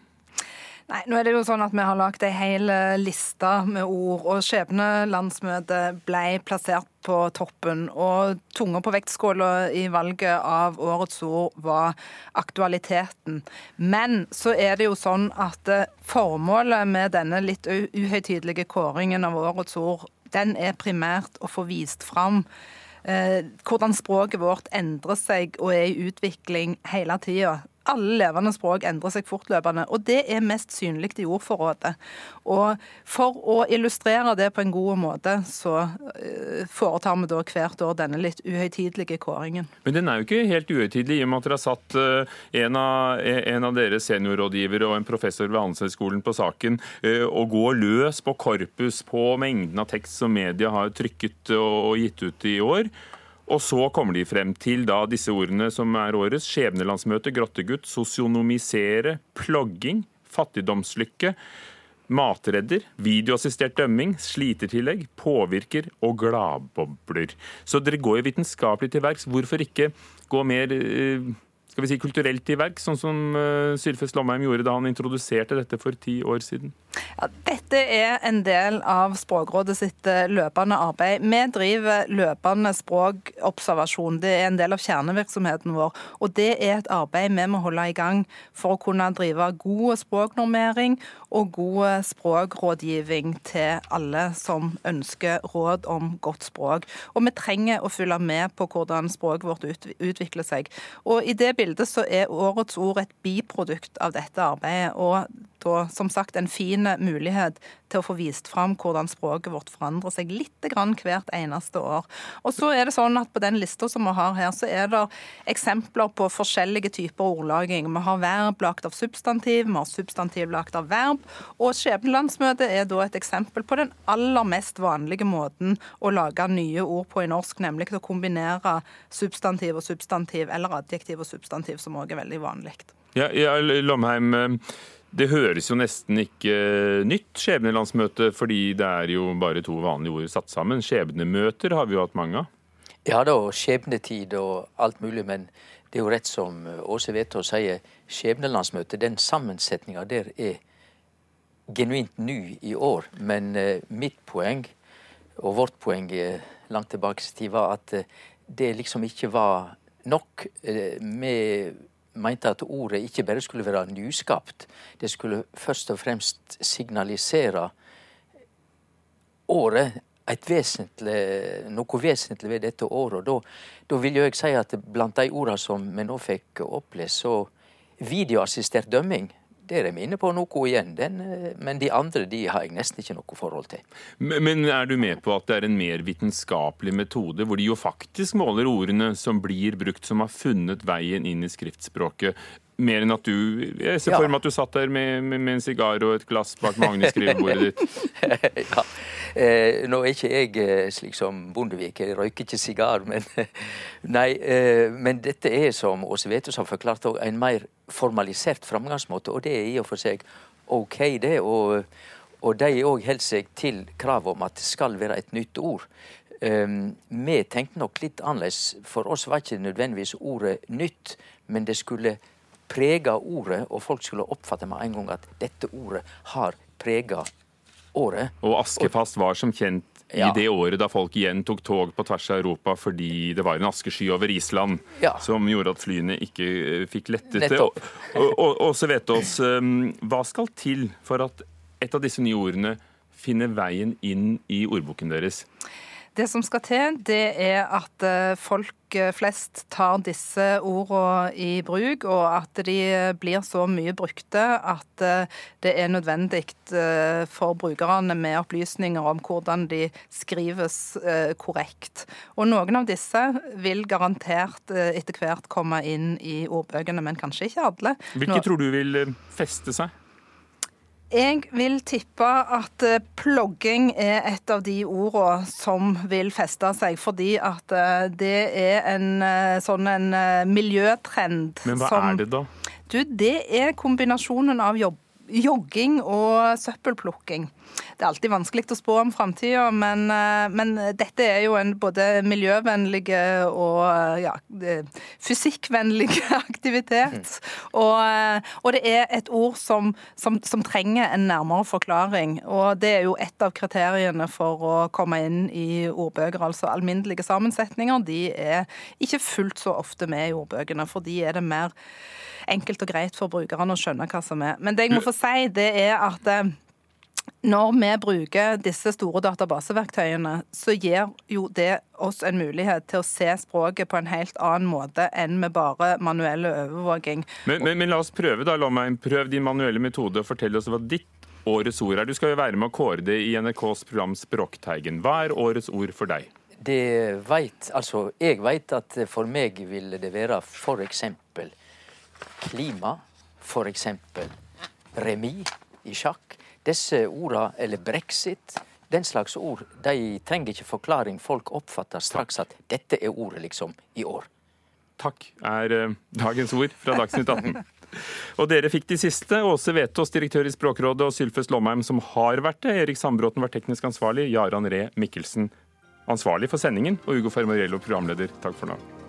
Nei, nå er det jo sånn at Vi har lagd ei hel liste med ord, og skjebnelandsmøtet ble plassert på toppen. Og tunga på vektskåla i valget av årets ord var aktualiteten. Men så er det jo sånn at eh, formålet med denne litt uhøytidelige kåringen av årets ord, den er primært å få vist fram eh, hvordan språket vårt endrer seg og er i utvikling hele tida. Alle levende språk endrer seg fortløpende, og det er mest synlig i ordforrådet. Og For å illustrere det på en god måte, så eh, foretar vi da hvert år denne litt uhøytidelige kåringen. Men den er jo ikke helt uhøytidelig, i og med at dere har satt eh, en av, en av deres seniorrådgivere og en professor ved Handelshøyskolen på saken eh, og går løs på korpus på mengden av tekst som media har trykket og gitt ut i år. Og så kommer de frem til da disse ordene som er årets. Skjebnelandsmøte, grottegutt, sosionomisere, plogging, fattigdomslykke, matredder, videoassistert dømming, slitertillegg, påvirker og gladbobler. Så dere går jo vitenskapelig til verks. Hvorfor ikke gå mer eh, skal vi si, kulturelt i verk, sånn som uh, Sylfest Lomheim gjorde da han introduserte dette for ti år siden? Ja, dette er en del av Språkrådet sitt eh, løpende arbeid. Vi driver løpende språkobservasjon. Det er en del av kjernevirksomheten vår. Og det er et arbeid vi må holde i gang for å kunne drive god språknormering og god språkrådgivning til alle som ønsker råd om godt språk. Og vi trenger å følge med på hvordan språket vårt utvikler seg. Og i det bildet så er årets ord et biprodukt av dette arbeidet. og da som sagt en fin mulighet til å få vist fram hvordan språket vårt forandrer seg litt grann hvert eneste år. Og så er det sånn at På den lista som vi har her, så er det eksempler på forskjellige typer ordlaging. Vi har verb lagt av substantiv, vi har substantiv lagt av verb. Og skjebnelandsmøtet er da et eksempel på den aller mest vanlige måten å lage nye ord på i norsk, nemlig å kombinere substantiv og substantiv, eller adjektiv og substantiv som òg er veldig vanlig. Ja, ja, Lomheim, eh, det høres jo nesten ikke nytt skjebnelandsmøte, fordi det er jo bare to vanlige ord satt sammen. Skjebnemøter har vi jo hatt mange av. Ja da, skjebnetid og alt mulig, men det er jo rett som Åse Vetås sier. skjebnelandsmøtet, den sammensetninga der er genuint ny i år. Men uh, mitt poeng, og vårt poeng langt tilbake i tid, var at uh, det liksom ikke var nok. Vi eh, mente at ordet ikke bare skulle være nyskapt, det skulle først og fremst signalisere året. Vesentlig, noe vesentlig ved dette året. og Da vil jeg si at blant de ordene som vi nå fikk opplest, så videoassistert dømming det er de inne på noe igjen, den, eh, men de andre de har jeg nesten ikke noe forhold til. Men er du med på at det er en mer vitenskapelig metode, hvor de jo faktisk måler ordene som blir brukt, som har funnet veien inn i skriftspråket, mer enn at du Jeg ser for meg at du satt der med, med, med en sigar og et glass bak Magne-skrivebordet ditt. ja. Eh, nå er ikke jeg eh, slik som Bondevik, jeg røyker ikke sigar. Men, nei, eh, men dette er, som Åse Vetus har forklart, en mer formalisert framgangsmåte. Og det er i og for seg OK, det. Og, og de òg holder seg til kravet om at det skal være et nytt ord. Um, vi tenkte nok litt annerledes. For oss var ikke nødvendigvis ordet nytt, men det skulle prega ordet, og folk skulle oppfatte med en gang at dette ordet har prega året. Og Askefast var som kjent ja. i det året da folk igjen tok tog på tvers av Europa fordi det var en askesky over Island ja. som gjorde at flyene ikke eh, fikk lettet det. Og, og, og, så vet oss, um, hva skal til for at et av disse nye ordene finner veien inn i ordboken deres? Det som skal til, det er at eh, folk eh, flest tar disse ordene i bruk, og at de blir så mye brukte at eh, det er nødvendig for brukerne med opplysninger om hvordan de skrives korrekt. Og noen av disse vil garantert etter hvert komme inn i ordbøkene, men kanskje ikke alle. Hvilke tror du vil feste seg? Jeg vil tippe at eh, plogging er et av de ordene som vil feste seg, fordi at eh, det er en eh, sånn en miljøtrend. Men hva som, er det, da? Du, det er kombinasjonen av jobb jogging og søppelplukking. Det er alltid vanskelig å spå om framtida, men, eh, men, dette er jo en både miljøvennlig og ja, fysikkvennlig aktivitet. Og, eh, og, det er et ord som, som, som, trenger en nærmere forklaring. Og det er jo et av kriteriene for å komme inn i ordbøker. Altså alminnelige sammensetninger de er ikke fullt så ofte med i ordbøkene, for de er det mer enkelt og greit for brukerne å skjønne hva som er. Men det jeg må få si, det er at eh, når vi bruker disse store databaseverktøyene, så gir jo det oss en mulighet til å se språket på en helt annen måte enn med bare manuell overvåking. Men, men, men la oss prøve, da. Lomheim. Prøv din manuelle metode og fortell oss hva ditt årets ord er. Du skal jo være med å kåre det i NRKs program Språkteigen. Hva er årets ord for deg? Det veit Altså, jeg veit at for meg vil det være f.eks. klima, f.eks. remis i sjakk. Disse orda, eller brexit, den slags ord, de trenger ikke forklaring. Folk oppfatter straks at dette er ordet, liksom, i år. Takk er eh, dagens ord fra Dagsnytt 18. Og dere fikk de siste. Åse Vetås, direktør i Språkrådet, og Sylfest Lomheim, som har vært det. Erik Sandbråten var teknisk ansvarlig. Jaran Ree Mikkelsen ansvarlig for sendingen. Og Ugo Fermarello, programleder. Takk for nå.